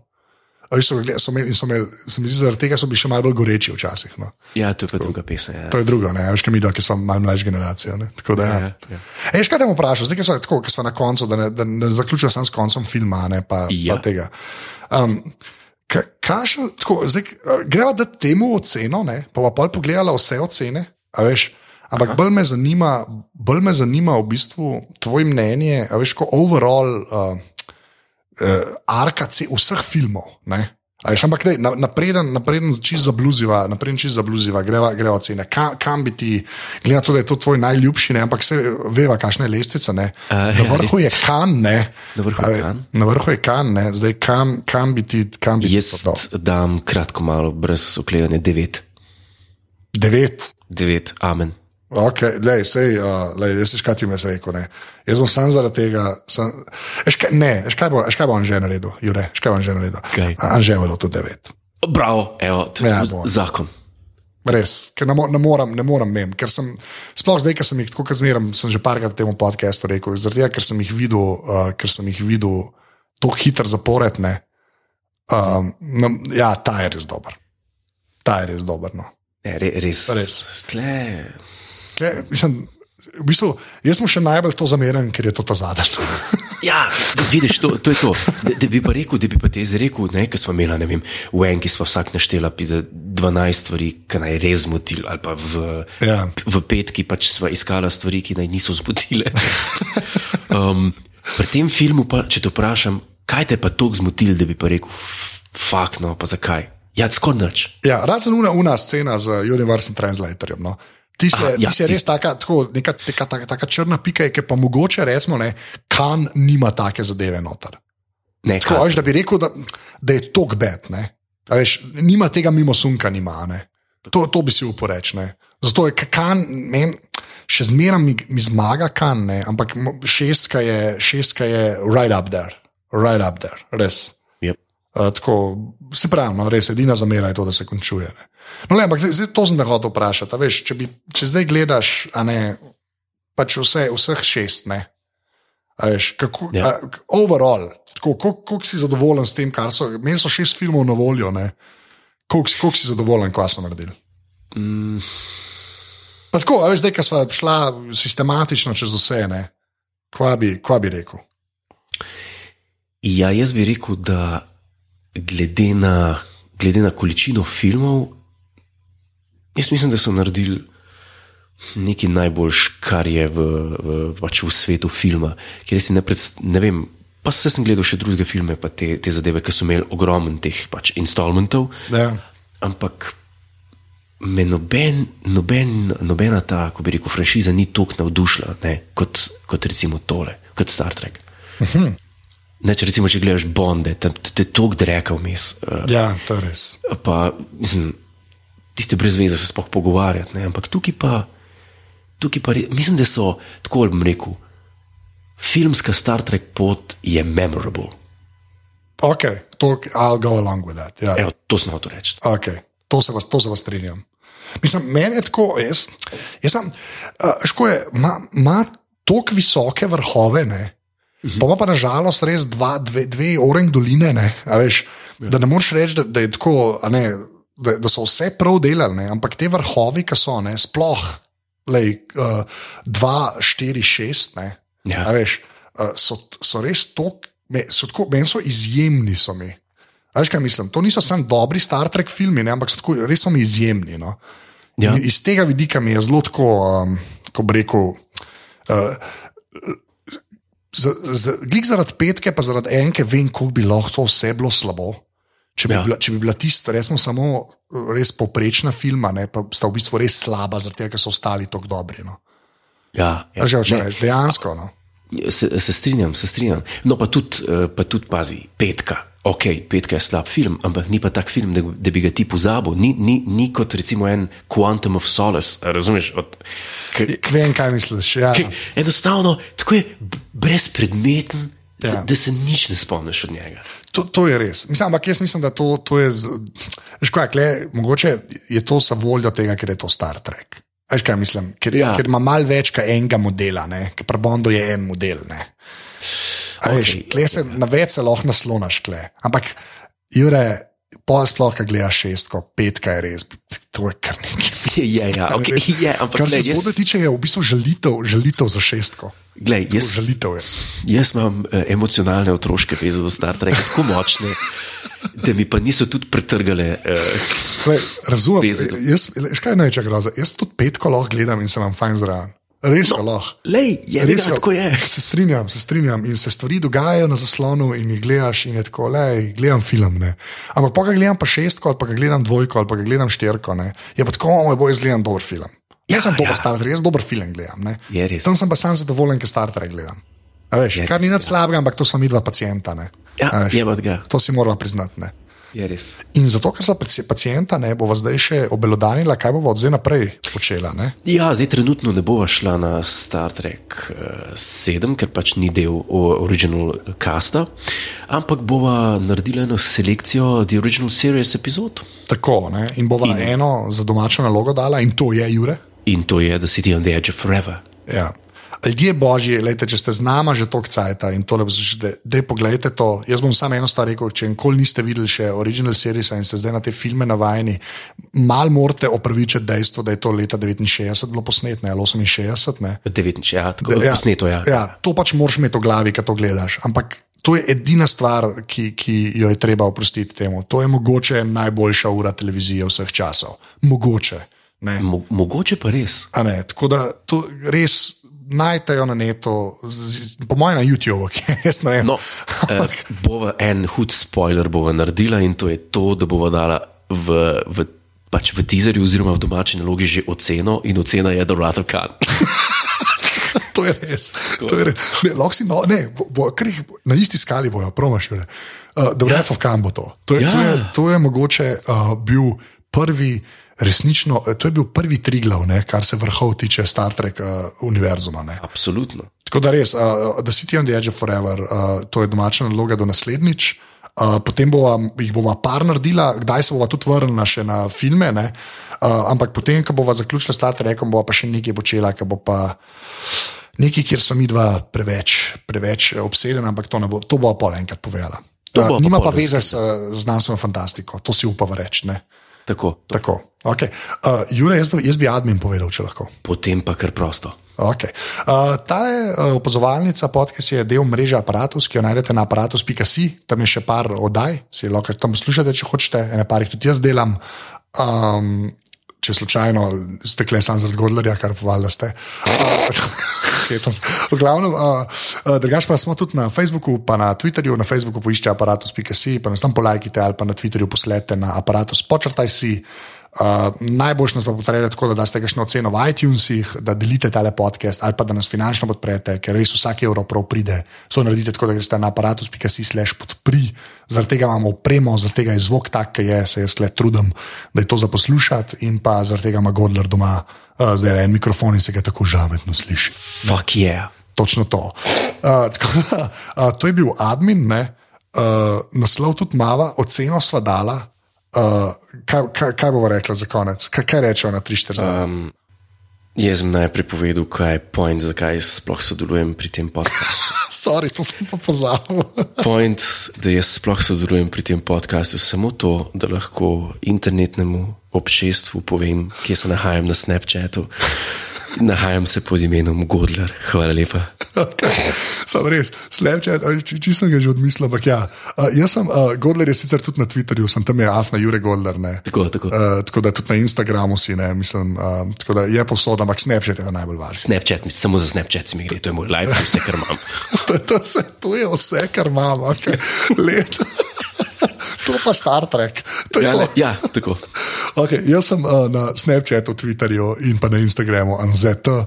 B: Veš, So, so imeli, in so imeli, se mi zdi, zaradi tega so bili še malo bolj goreči včasih. No.
A: ja, to je pa druga pesem. Ja.
B: To je drugo, ne, veš, kam idva, ki smo malo mlajša generacija. Ne. Tako da, ja.
A: Ja, ja.
B: Ej, veš, kaj te bom vprašal, zdaj, ki smo, tako, ki smo na koncu, da ne, da ne zaključujem samo s koncem filma, ne pa,
A: Ja.
B: pa tega. Um, ka- kašen, tako, zdaj, greva dati temu oceno, ne, pa pa pol pogledala vse ocene, a veš. Ampak bolj me, zanima, bolj me zanima v bistvu tvoje mnenje, a veš, ko overall uh, uh, arka ce- vseh filmov. Ne? A Veš, ampak dej, na- napreden, napreden čist zabluziva, napreden čist zabluziva, greva, greva ocene. Kam, kam bi ti, glede na to, da je to tvoj najljubši, ne, ampak se veva, kakšna je lestvica. Ne.
A: A,
B: Na
A: ja,
B: vrhu je kan, ne.
A: Na vrhu je Cannes.
B: Na vrhu je kan, ne. Zdaj kam, kam bi ti, kam bi ti
A: Jaz
B: to dal?
A: dam kratko malo, brez oklevanja, devet.
B: Devet.
A: Devet, amen.
B: Okay, lej, sej, uh, lej, jaz veš, kaj ti mi je rekel. Ne. Jaz bom sam zaradi tega. Sam, eš, kaj, ne, veš, kaj bo, eš, kaj bo on že naredil, Jure, eš, kaj bo on že naredil.
A: Kaj?
B: Anže je bilo to devet.
A: Bravo, evo, to je
B: Ja,
A: zakon.
B: Res, ker ne, ne morem, ne morem mem. Ker sem, sploh zdaj, ker sem jih tako zmeraj, sem že parkrat v tem podkastu rekel, zaradi tega, ker sem jih videl, uh, ker sem jih videl tako hitro zapored. ne. Um, no, ja, ta je res dober. Ta je res dober. No.
A: Ja, re, res.
B: Res.
A: Tle,
B: Kle, mislim, v bistvu, jaz mu še najbolj to zameram, ker je to ta zadnji. <laughs>
A: Ja, vidiš, to, to je to. Da, da bi pa rekel, da bi pa te izrekel, ker smo imeli, ne vem, v enki smo vsak naštela 12 stvari, ki naj res zmotili, ali pa v,
B: Ja.
A: v petki pač smo iskali stvari, ki naj niso zmotile. <laughs> Um, pri tem filmu pa, če te vprašam, kaj te pa tako zmotilo, da bi pa rekel, fakt, no, pa zakaj? Ja, skoraj nič.
B: Ja, razen una, una scena z Universal Translatorjem. No. Ti si,
A: Aha, ja,
B: ja, res taka, tako, neka, neka, taka, taka črna pika, ki pa mogoče recimo, ne, kan nima take zadeve noter.
A: Ne,
B: Tako, veš, da bi rekel, da, da je to gbet. Veš, nima tega mimo sunka, nima. Ne. To, to bi si uporeč. Ne. Zato je kan, men, še zmeraj mi, mi zmaga kan, ne, ampak šestka je, šestka je right up there, right up there, res. Uh, tako, se pravi, no, res edina zamera je to, da se končuje. Ne. No, le, ampak zdaj, to sem te hotel vprašati. Veš, če, bi, če zdaj gledaš, a ne, pač vse, vseh šest, ne. A veš, kako,
A: Ja.
B: a, overall, koliko, si zadovoljen s tem, kar so. Meni so šest filmov na voljo, ne. Koliko, si- zadovoljen, kaj so naredili?
A: mm,
B: Pa tako, a veš, zdaj, ko smo šla sistematično čez vse, ne. Kva bi, kva bi rekel?
A: ja, jaz bi rekel, da glede na, glede na količino filmov, jaz mislim, da so naredili nekaj najboljš, kar je v, v, pač v svetu filma. Ker jaz si ne, ne vem. Pa se sem gledal še druge filme, pa te, te zadeve, ki so imeli ogromno teh pač installmentov,
B: Ja.
A: ampak me noben, noben, nobena ta, ko bi rekel, franšiza ni tako navdušila ne, kot, kot recimo tole, kot Star Trek. Ne, če recimo, če gledaš Bonde, tam te toliko dreka vmes. Uh,
B: ja, to je res.
A: pa, mislim, tiste brez veze se sploh pogovarjati, ne, ampak tukaj pa, tukaj pa, mislim, da so, tako bom rekel, filmska Star Trek pot je memorable.
B: Ok, to, I'll go along with that. Ja.
A: Evo, to sem hotel reči.
B: Okay. To se vas, to se vas strinjam. Mislim, meni je tako, jaz, jaz sem, uh, ško je, ima, tako visoke vrhove, ne. Pa ima pa nažalost res dva, dve, dve oren doline, ne, veš, ja. da ne moreš reči, da, da je tako, ne, da, da so vse prav delali, ne, ampak te vrhovi, ki so, ne, sploh, lej, uh, dva, štiri, šest, ne,
A: Ja.
B: veš, uh, so, so res tok, me, so tako, meni so izjemni, so mi. Veš, kaj mislim? To niso samo dobri Star Trek filmi, ne, ampak so tako, res so mi izjemni. No.
A: Ja.
B: In Iz tega vidika mi je zelo tako, um, ko bi rekel. Uh, glik zaradi petke, pa zaradi enke, vem, kako bi lahko to vse bilo slabo. Če bi,
A: Ja.
B: bila, če bi bila tista, resmo samo uh, res poprečna filma, ne, pa sta v bistvu res slaba, zaradi tega, ker so ostali tako dobri. No.
A: Ja, ja.
B: Že včeraj, dejansko. No.
A: Se, se strinjam, se strinjam. No, pa tudi, eh, pa tudi pazi, petka. Ok, petka je slab film, ampak ni pa tak film, da, da bi ga ti pozabil. Ni, ni, ni kot recimo en Quantum of Solace, razumeš? Od, k,
B: K- Vem, kaj misliš. Ja.
A: k, enostavno, tako je brezpredmeten, ja. Da, da se nič ne spomniš od njega.
B: To, to je res. Mislim, ampak jaz mislim, da to, to je. kaj, kle, mogoče je to za voljo tega, ker je to Star Trek. Veš, kaj mislim? Ker,
A: ja.
B: ker ima malo več kot enega modela, ne? ker pri Bondu je en model. Ne?
A: Okej,
B: kle se na več se lahko naslonaš, kle. ampak Jure, pol sploh, ki gledaš šestko, petka je res, to je kar nekaj. <laughs>
A: Je, je, ja, okay, je, ampak
B: Kar se zgodbe
A: jaz,
B: tiče, je v bistvu žalitev, žalitev za šestko.
A: glej, jaz,
B: Žalitev je.
A: jaz imam eh, emocionalne otroške veze do Star Treka, tako močne, da mi pa niso tudi pretrgale. Eh,
B: Glej, razumem. Jaz, kaj največja groza? Jaz tudi petko lahko gledam in se vam fajn zraven. Res no, lahko.
A: lej, je,
B: Res
A: ja, tako je. <laughs>
B: Se strinjam, se strinjam. In se stvari dogajajo na zaslonu, in jih gledaš, in je tako, le, gledam film. Ne. Ampak pa ga gledam pa šestko, ali pa ga gledam dvojko, ali pa ga gledam štirko. Ne. Je pa tako, moj boj, jaz gledam dober film.
A: Ja,
B: Jaz sem dober
A: ja.
B: ja. Star Trek, jaz dober film gledam.
A: Res.
B: Tam sem pa sam zadovoljen, ker Star Trek gledam. A Veš,
A: Je
B: kar ni
A: res,
B: nad slabega, ampak to so mi dva pacijenta. ne.
A: Ja, je.
B: To si moramo priznati. Ne.
A: Je res.
B: In zato, ker za paci- pacienta ne bova zdaj še obelodanila, kaj bova od zdaj naprej počela. Ne?
A: Ja, zdaj trenutno ne bova šla na Star Trek uh, 7, ker pač ni del original casta, ampak bova naredila eno selekcijo The Original Series epizod.
B: Tako, ne? In bova in. eno za domačo nalogo dala, in to je Jure.
A: In to je The City on the Edge of Forever.
B: Ja. Ljudje božji, lejte, če ste z nama že toliko cajta in tole poslušate, dej pogledajte to. Jaz bom samo eno stvar rekel, če nikoli niste videli še original series in ste zdaj na te filme navajeni, mal morate opravičiti dejstvo, da je to leta 69 bilo posnetne ali 68. Ne?
A: 9, ja, tako da ja, posneto, ja.
B: ja, to pač moraš imeti v glavi, ko to gledaš. Ampak to je edina stvar, ki, ki jo je treba oprostiti temu. To je mogoče najboljša ura televizije vseh časov. Mogoče. Ne?
A: Mo mogoče pa res.
B: A Ne, tako da to res najtejo na netu, po mojem na YouTubu, <laughs> ki jaz ne vem.
A: No, <laughs> eh, bova en hud spoiler bova naredila in to je to, da bova dala v, v, pač v teaserju oziroma v domači nalogi že oceno in ocena je The Wrath of Khan. <laughs>
B: To je res. To je res. Ne, si, no, ne, bo, bo, jih, na isti skali bojo, promašile. Uh, The Wrath of Khan bo to. To je,
A: Ja.
B: to je, to je mogoče uh, bil prvi. Resnično, eh, to je bil prvi triglav, ne, kar se vrhov tiče Star Trek uh, univerzuma. Ne.
A: Absolutno.
B: Tako da res, uh, The City on the Edge of Forever, uh, to je domača naloga do naslednjič. Uh, potem bova, jih bova par naredila, kdaj se bova tudi vrnila še na filme. ne. Uh, ampak potem, ko bova zaključila Star Trek, bova pa še nekaj počela, ki bo pa nekaj, kjer smo mi dva preveč, preveč obsedeni, ampak to, bo, to bova pol enkrat povedala. Uh,
A: pa
B: nima
A: pol
B: pa veze s uh, znanstveno fantastiko, to si upava reči.
A: Tako, to.
B: Tako, okay. uh, Jure, jaz, jaz bi admin povedal, če lahko.
A: Potem pa kar prosto.
B: Okay. Uh, ta je uh, opazovalnica podcast, je del mreže Apparatus, ki jo najdete na aparatus.si, tam je še par oddaj, si lahko tam poslušate, če hočete, ene par jih tudi jaz delam. Um, če slučajno ste kle sam zaradi Godlerja, kar povali, da ste. <laughs> V glavnem, uh, drugač pa smo tudi na Facebooku, pa na Twitterju. Na Facebooku poiščete aparatus.si, pa nas tam polajkite ali pa na Twitterju poslete na aparatus počrtaj si. Uh, najboljš nas pa podprete tako, da daste kakšno oceno v iTunesih, da delite tale podcast ali pa da nas finančno podprete, ker res vsak evro prav pride. To naredite tako, da greste na aparatus.si slash podpri, zaradi tega imamo opremo, zaradi tega je zvok tak, ki je, se jaz le trudim, da je to za poslušati in pa zaradi tega ima Godler doma uh, zdaj en mikrofon in se ga tako žametno sliši.
A: Fuck yeah.
B: Točno to. Uh, tako uh, <laughs> to je bil admin, ne? uh, naslov tudi mava, oceno sva dala. Uh, kaj, kaj, kaj bomo rekli za konec? Kaj, kaj rečejo na 3-4 uh,
A: Um, jaz sem najprej povedal, kaj je point, zakaj sploh sodelujem pri tem podkastu. <laughs>
B: Sorry, to sem pa pozabil. <laughs>
A: Point, da jaz sploh sodelujem pri tem podkastu, samo to, da lahko internetnemu občestvu povem, kje se nahajam na Snapchatu. Nahajam se pod imenom Godler. Hvala lepa.
B: okay. Sam res, Snapchat, čisto ga že odmislil, ampak ja. Uh, jaz sem, uh, Godler je sicer tudi na Twitterju, sem tam je Afna Jure Godler. Ne?
A: Tako, tako.
B: Uh, tako da tudi na Instagramu si, ne, mislim, uh, tako da je posod, ampak Snapchat je najbolj važen.
A: Snapchat, mislim, samo za Snapchat si mi gre, to je moj live, to je vse, kar imam. <laughs>
B: to, to, se, to je vse, kar imamo, okay. leto. To pa Star Trek. Je
A: Ja, le, ja tako.
B: Okay, jaz sem uh, na Snapchatu, Twitterju in pa na Instagramu, Anzet. Uh,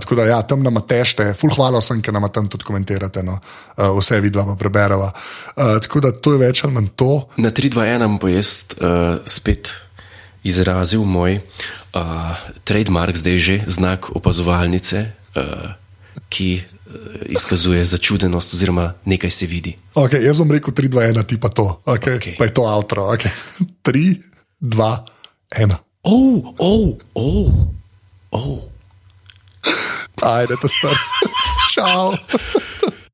B: tako da, ja, tam nam tešte, full hvala sem, ker nam tam tudi komentirate, no, uh, vse vidva pa prebereva. Uh, tako da to je več ali manj to.
A: Na 3-2-1 bo jaz uh, spet izrazil moj uh, trademark, zdaj že znak opazovalnice, uh, ki izkazuje začudenost, oziroma nekaj se vidi.
B: Okay, jaz bom rekel 3, 2, 1, ti pa to. Okay,
A: Okej.
B: Pa je to outro. Okay. 3, 2, 1.
A: Oh, oh, oh, oh.
B: Ajde, to star. Čau.